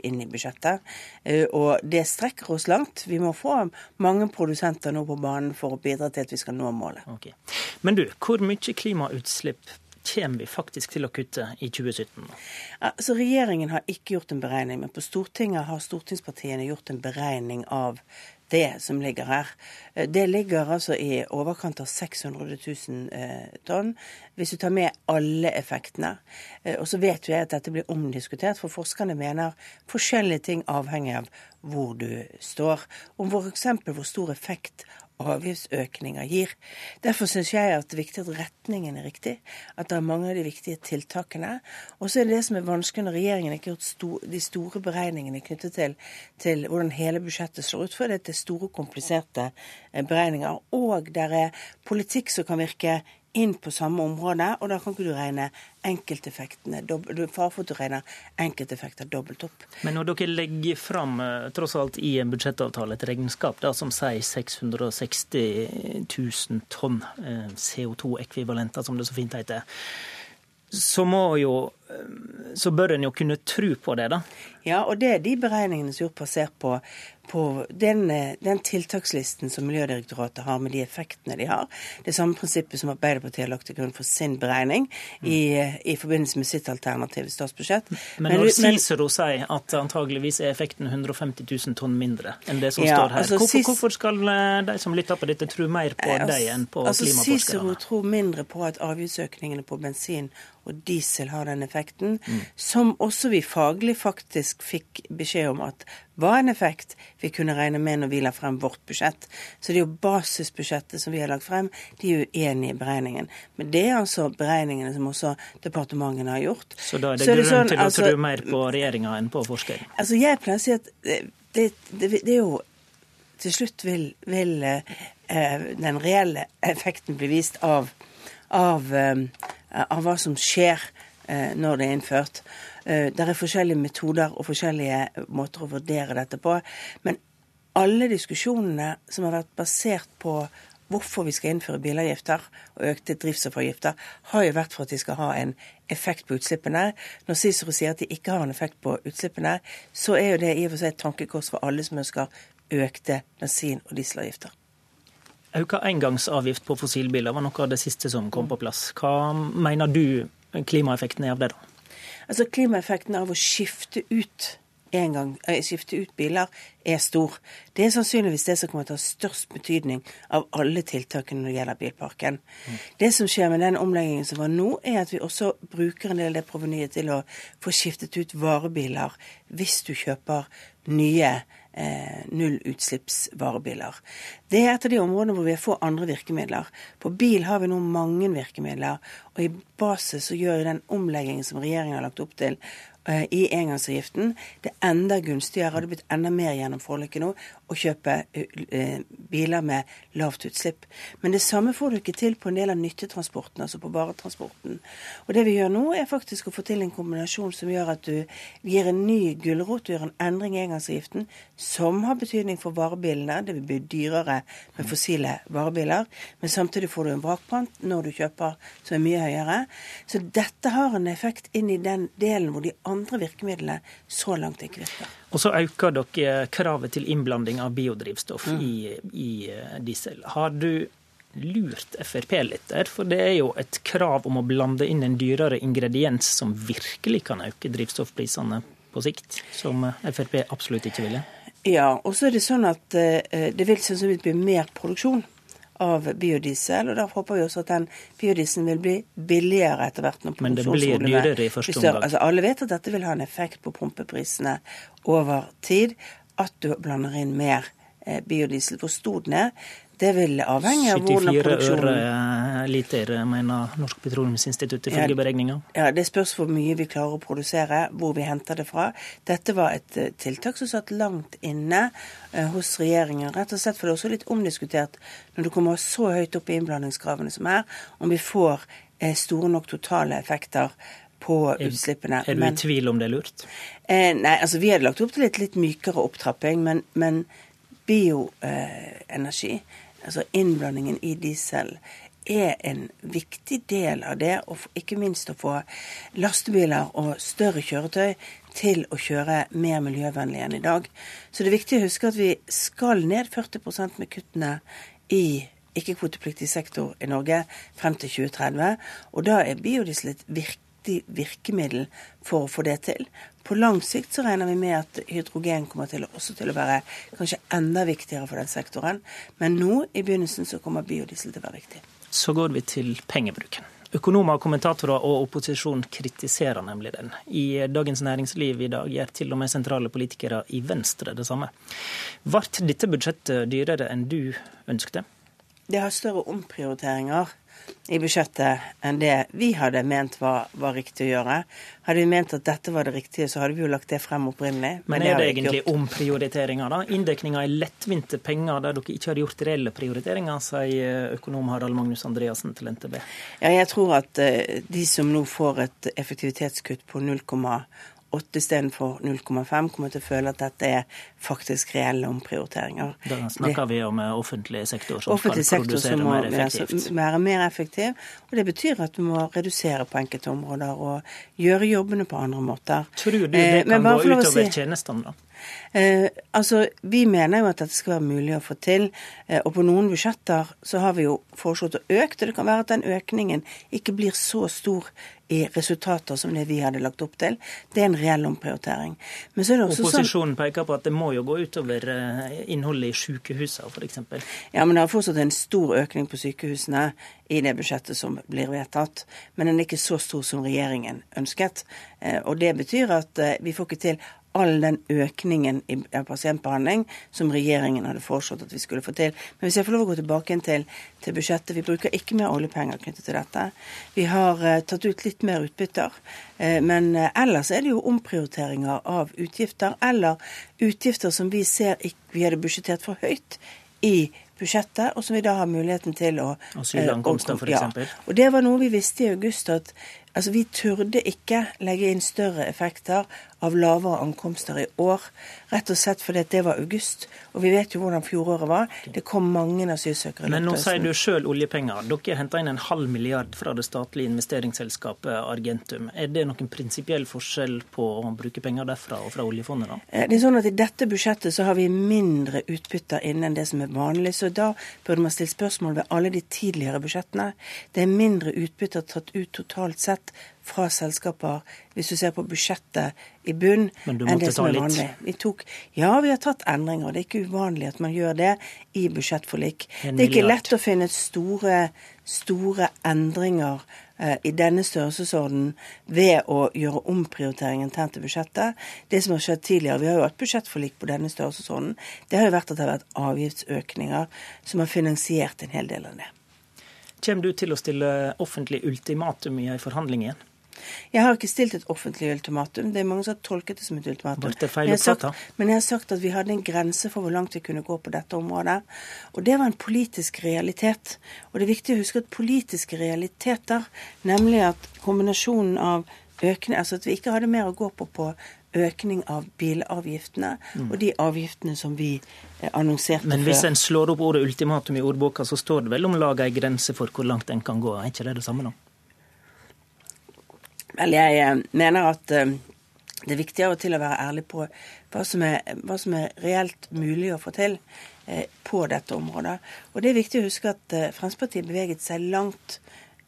inn i budsjettet. Eh, og det strekker oss langt. Vi må få mange produsenter nå på banen for å bidra til at vi skal nå målet. Okay. Men du, hvor mye klimautslipp kommer vi faktisk til å kutte i 2017? Altså, regjeringen har ikke gjort en beregning, men på Stortinget har stortingspartiene gjort en beregning av det som ligger her. Det ligger altså i overkant av 600 000 eh, tonn, hvis du tar med alle effektene. Eh, og så vet vi at dette blir omdiskutert, for forskerne mener forskjellige ting avhengig av hvor du står. Om f.eks. hvor stor effekt avgiftsøkninger gir. Derfor syns jeg at det er viktig at retningen er riktig, at det er mange av de viktige tiltakene. Og så er det det som er vanskelig når regjeringen ikke har gjort sto de store beregningene knyttet til, til, hvordan hele budsjettet slår ut, for det er store, kompliserte eh, beregninger. Og der er politikk som kan virke inn på samme område, og da kan ikke du regne enkelteffektene fare for at du regner enkelteffekter dobbelt opp. Men når dere legger fram eh, tross alt i en budsjettavtale et regnskap da, som sier 660 000 tonn eh, CO2-ekvivalenter, som det så fint heter, så må jo så bør en jo kunne tro på det, da. Ja, og det er de beregningene som er gjort basert på på den, eh, den, tiltakslisten som Miljødirektoratet har med de effektene de har. Det samme prinsippet som Arbeiderpartiet har lagt til grunn for sin beregning mm. i, eh, i, forbindelse med sitt alternative statsbudsjett. Men, men når Cicero sier at antageligvis er effekten 150 000 tonn mindre enn det som ja, står her, altså, hvorfor, hvorfor, skal eh, de som lytter på dette tro mer på altså, deg enn på altså, klimaforskerne? Cicero tror mindre på at avgiftsøkningene på bensin og diesel har den effekten, mm. som også vi faglig faktisk fikk beskjed om at var en effekt vi kunne regne med når vi la frem vårt budsjett. Så det er jo basisbudsjettet som vi har lagt frem, de er uenige i beregningen. Men det er altså beregningene som også departementene har gjort. Så da er det, grunn sånn, til å altså, tro mer på regjeringa enn på forskere? Altså jeg pleier å si at det, det, det, det er jo til slutt vil, vil eh, den reelle effekten bli vist av, av eh, Eh, av hva som skjer eh, når det er innført. Eh, det er forskjellige metoder og forskjellige måter å vurdere dette på. Men alle diskusjonene som har vært basert på hvorfor vi skal innføre bilavgifter og økte drivstoffavgifter, har jo vært for at de skal ha en effekt på utslippene. Når Cicero sier at de ikke har en effekt på utslippene, så er jo det i og for seg et tankekors for alle som ønsker økte bensin- og dieselavgifter. Auka engangsavgift på fossilbiler var noe av det siste som kom på plass. Hva mener du klimaeffekten er av det, da? Altså Klimaeffekten av å skifte ut, gang, äh, skifte ut biler er stor. Det er sannsynligvis det som kommer til å ha størst betydning av alle tiltakene når det gjelder bilparken. Mm. Det som skjer med den omleggingen som var nå, er at vi også bruker en del av det provenyet til å få skiftet ut varebiler hvis du kjøper nye biler eh, nullutslippsvarebiler. Det er et av de områdene hvor vi får andre virkemidler. På bil har vi nå mange virkemidler, og i basis så gjør den omleggingen som regjeringen har lagt opp til, i engangsavgiften. Det er enda gunstigere, det blitt enda mer gjennom forliket nå, å kjøpe eh, biler med lavt utslipp. Men det samme får du ikke til på en del av nyttetransporten, altså på varetransporten. Og det vi gjør nå, er faktisk å få til en kombinasjon som gjør at du gir en ny gulrot, du gjør en endring i engangsavgiften, som har betydning for varebilene. Det vil bli dyrere med fossile varebiler, men samtidig får du en vrakpant når du kjøper som er mye høyere. Så dette har en effekt inn i den delen hvor de andre andre virkemidlene så langt ikke virker. Og så øker dere kravet til innblanding av biodrivstoff mm. i, i, eh, diesel. Har du lurt Frp litt der? For det er jo et krav om å blande inn en dyrere ingrediens som virkelig kan øke drivstoffprisene på sikt, som Frp absolutt ikke ville. Ja, og så er det sånn at uh, det vil sannsynligvis bli mer produksjon av biodiesel. og Da håper vi også at den biodieselen vil bli billigere etter hvert. Men det blir dyrere i første omgang? Altså, alle vet at dette vil ha en effekt på pumpeprisene over tid. At du blander inn mer eh, biodiesel. Hvor stor den er, Det vil avhenge av hvordan produksjonen 74 øre liter, mener Norsk Petroleumsinstitutt ifølge Ja. beregninger. Ja, Det spørs hvor mye vi klarer å produsere, hvor vi henter det fra. Dette var et eh, tiltak som satt langt inne eh, hos regjeringen. Rett og slett for det er også litt omdiskutert når det kommer så høyt opp i innblandingskravene som er, om vi får eh, store nok totale effekter på utslippene. Er du Men- i tvil om det er lurt? Eh, nei, altså vi hadde lagt opp til et litt mykere opptrapping, men, men bioenergi, altså innblandingen i diesel, er en viktig del av det, og ikke minst å få lastebiler og større kjøretøy til å kjøre mer miljøvennlig enn i dag. Så det er viktig å huske at vi skal ned 40% med kuttene i ikke-kvotepliktig sektor i Norge frem til 2030, og da er biodiesel et viktig virkemiddel for å få det til. På lang sikt så regner vi med at hydrogen kommer til også til å være kanskje enda viktigere for den sektoren, men nå i begynnelsen så kommer biodiesel til å være viktig. Så går vi til pengebruken. Økonomer, kommentatorer og opposisjon kritiserer nemlig den. I Dagens Næringsliv i dag gjør til og med sentrale politikere i Venstre det samme. Ble dette budsjettet dyrere enn du ønskte? Det har større omprioriteringer i budsjettet enn det vi hadde ment var, var riktig å gjøre. Hadde vi ment at dette var det riktige, så hadde vi jo lagt det frem opprinnelig. Men men er det egentlig gjort. omprioriteringer, da? Inndekninga er lettvinte penger der dere ikke har gjort reelle prioriteringer, sier økonom Harald Magnus Andreassen til NTB. Ja, jeg tror at eh, de som nå får et effektivitetskutt på 0,8 istedenfor 0,5, kommer til å føle at dette er faktisk reelle omprioriteringer. Da snakker vi om eh, offentlig sektor som Offentlig skal produsere som må mer effektivt. altså, være mer effektiv. Og det betyr at du må redusere på enkelte områder og gjøre jobbene på andre måter. Tror du det Eh, kan gå utover si- tjenestene, da? Eh, altså, Vi mener jo at dette skal være mulig å få til. Eh, og på noen budsjetter så har vi jo foreslått å øke Og Det kan være at den økningen ikke blir så stor i resultater som det vi hadde lagt opp til. Det er en reell omprioritering. Er sånn Opposisjonen peker på at det må jo gå utover eh, innholdet i sykehusene, f.eks. Ja, men det er fortsatt en stor økning på sykehusene i det budsjettet som blir vedtatt. Men den er ikke så stor som regjeringen ønsket. Eh, Og det betyr at eh, vi får ikke til all den økningen i pasientbehandling som regjeringen hadde foreslått at vi skulle få til. Men hvis jeg får lov å gå tilbake til, til budsjettet. Vi bruker ikke mer oljepenger knyttet til dette. Vi har eh, tatt ut litt mer utbytter. Eh, men eh, ellers er det jo omprioriteringer av utgifter, eller utgifter som vi ser ikke vi hadde budsjettert for høyt i budsjettet, og som vi da har muligheten til å Asylankomster, for ja. Og det var noe vi visste i august, at altså, vi turde ikke legge inn større effekter av lavere ankomster i år. Rett og slett fordi det var august, og vi vet jo hvordan fjoråret var. Det kom mange asylsøkere. Men nå sier du sjøl oljepenger. Dere henter inn en halv milliard fra det statlige investeringsselskapet Argentum. Er det noen prinsipiell forskjell på å bruke penger derfra og fra oljefondet, da? Eh, Det er sånn at I dette budsjettet så har vi mindre utbytter inne enn det som er vanlig. Så da burde man stille spørsmål ved alle de tidligere budsjettene. Det er mindre utbytter tatt ut totalt sett fra selskaper, hvis du ser på budsjettet i bunn, enn det som er vanlig. Vi tok, ja, vi har tatt endringer. Det er ikke uvanlig at man gjør det i budsjettforlik. Det er ikke lett å finne store, store endringer eh, i denne størrelsesorden ved å gjøre omprioritering internt i budsjettet. Det som har skjedd tidligere, Vi har jo hatt budsjettforlik på denne størrelsesorden. Det har jo vært at det har vært avgiftsøkninger som har finansiert en hel del av det. Kommer du til å stille offentlig ultimatum i en forhandling igjen? Jeg har ikke stilt et offentlig ultimatum. Det er mange som har tolket det som et ultimatum. Men jeg sagt- Men jeg har sagt at vi hadde en grense for hvor langt vi kunne gå på dette området. Og det var en politisk realitet. Og det er viktig å huske at politiske realiteter, nemlig at kombinasjonen av økende Altså at vi ikke hadde mer å gå på på økning av bilavgiftene Mm. og de avgiftene som vi eh, annonserte Men hvis før. en slår opp ordet ultimatum i ordboka, så står det vel om lag ei grense for hvor langt en kan gå. Er ikke det det samme, da? Vel, jeg eh, mener at eh, det er viktig av og til å være ærlig på hva som er, hva som er reelt mulig å få til på dette området. Og det er viktig å huske at Fremskrittspartiet beveget seg langt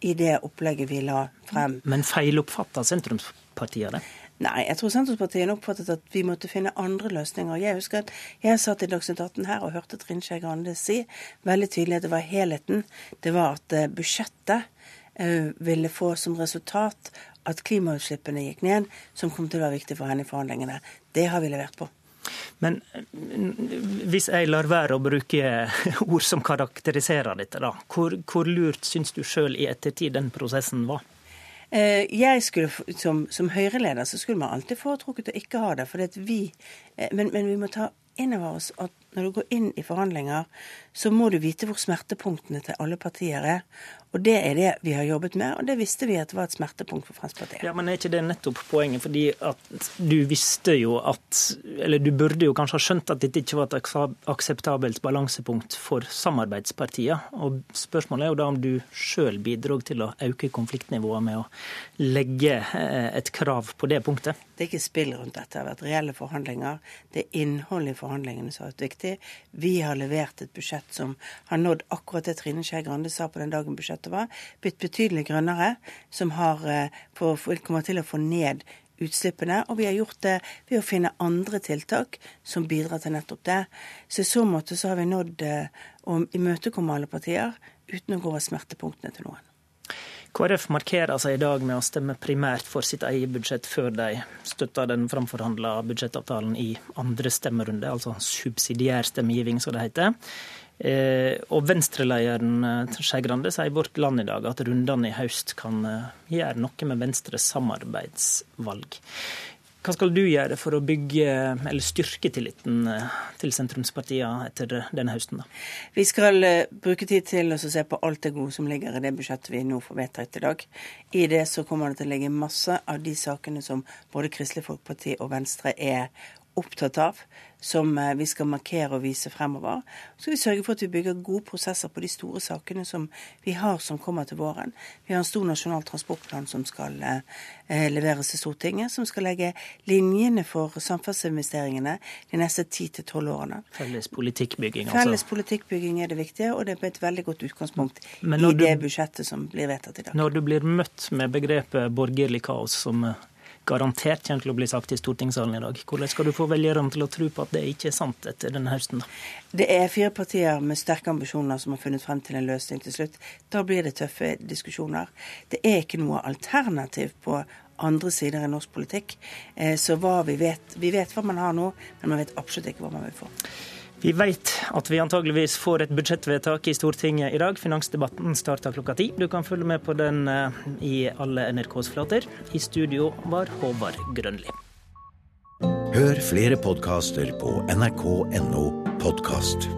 i det opplegget vi la frem. Men feiloppfatta sentrumspartiet det? Nei, jeg tror Senterpartiet oppfattet at vi måtte finne andre løsninger. Jeg husker at jeg satt i Dagsnytt 18 her og hørte Trine Skei Grande si veldig tydelig at det var helheten. Det var at eh, budsjettet eh, ville få som resultat at klimautslippene gikk ned, som kom til å være viktig for henne i forhandlingene. Det har vi levert på. Men hvis jeg lar være å bruke ord som karakteriserer dette, da, hvor, hvor lurt syns du sjøl i ettertid den prosessen var? Eh, jeg skulle, Som, som Høyre-leder så skulle man alltid foretrukket å ikke ha det. For vi, eh, men, men vi må ta inn over oss at når du går inn i forhandlinger, så må du vite hvor smertepunktene til alle partier er. Og det er det vi har jobbet med, og det visste vi at det var et smertepunkt for Fremskrittspartiet. Ja, Men er ikke det nettopp poenget? Fordi at du visste jo at Eller du burde jo kanskje ha skjønt at dette ikke var et akseptabelt balansepunkt for samarbeidspartiene. Og spørsmålet er jo da om du sjøl bidro til å øke konfliktnivået med å legge eh, et krav på det punktet? Det er ikke spill rundt dette. Det har vært reelle forhandlinger. Det er innholdet i forhandlingene som har vært viktig. Vi har levert et budsjett som har nådd akkurat det Trine Skei Grande sa på den dagen budsjettet var, blitt betydelig grønnere, som har, på, kommer til å få ned utslippene. Og vi har gjort det ved å finne andre tiltak som bidrar til nettopp det. Så i så måte så har vi nådd eh, å imøtekomme alle partier uten å gå over smertepunktene til noen. KrF markerer seg i dag med å stemme primært for sitt eget budsjett før de støtter den framforhandla budsjettavtalen i andre stemmerunde, altså subsidiær stemmegiving, som det heter. Eh, og Venstre-lederen eh, Skei Grande sier i Vårt Land i dag at rundene i høst kan eh, gjøre noe med Venstres samarbeidsvalg. Hva skal du gjøre for å bygge eller styrke tilliten til sentrumspartiene etter denne høsten? da? Vi skal bruke tid til å se på alt det gode som ligger i det budsjettet vi nå får vedtatt i dag. I det så kommer det til å ligge masse av de sakene som både Kristelig Folkeparti og Venstre er opptatt av, som eh, vi skal markere og vise fremover. Så skal vi sørge for at vi bygger gode prosesser på de store sakene som vi har som kommer til våren. Vi har en stor nasjonal transportplan som skal eh, leveres til Stortinget, som skal legge linjene for samferdselsinvesteringene de neste ti til tolv årene. Felles politikkbygging, altså. Felles politikkbygging er det viktige, og det er et veldig godt utgangspunkt i du, det budsjettet som blir vedtatt i dag. Når du blir møtt med begrepet borgerlig kaos som garantert kommer til å bli sagt i stortingssalen i dag. Hvordan skal du få velgerne til å tro på at det ikke er sant etter denne høsten? Det er fire partier med sterke ambisjoner som har funnet frem til en løsning til slutt. Da blir det tøffe diskusjoner. Det er ikke noe alternativ på andre sider i norsk politikk. Eh, så hva vi vet Vi vet hva man har nå, men man vet absolutt ikke hva man vil få. Vi vet at vi antageligvis får et budsjettvedtak i Stortinget i dag. Finansdebatten starter klokka ti. Du kan følge med på den eh, i alle NRKs flater. I studio var Håvard Grønli. Hør flere podkaster på nrk.no podkast.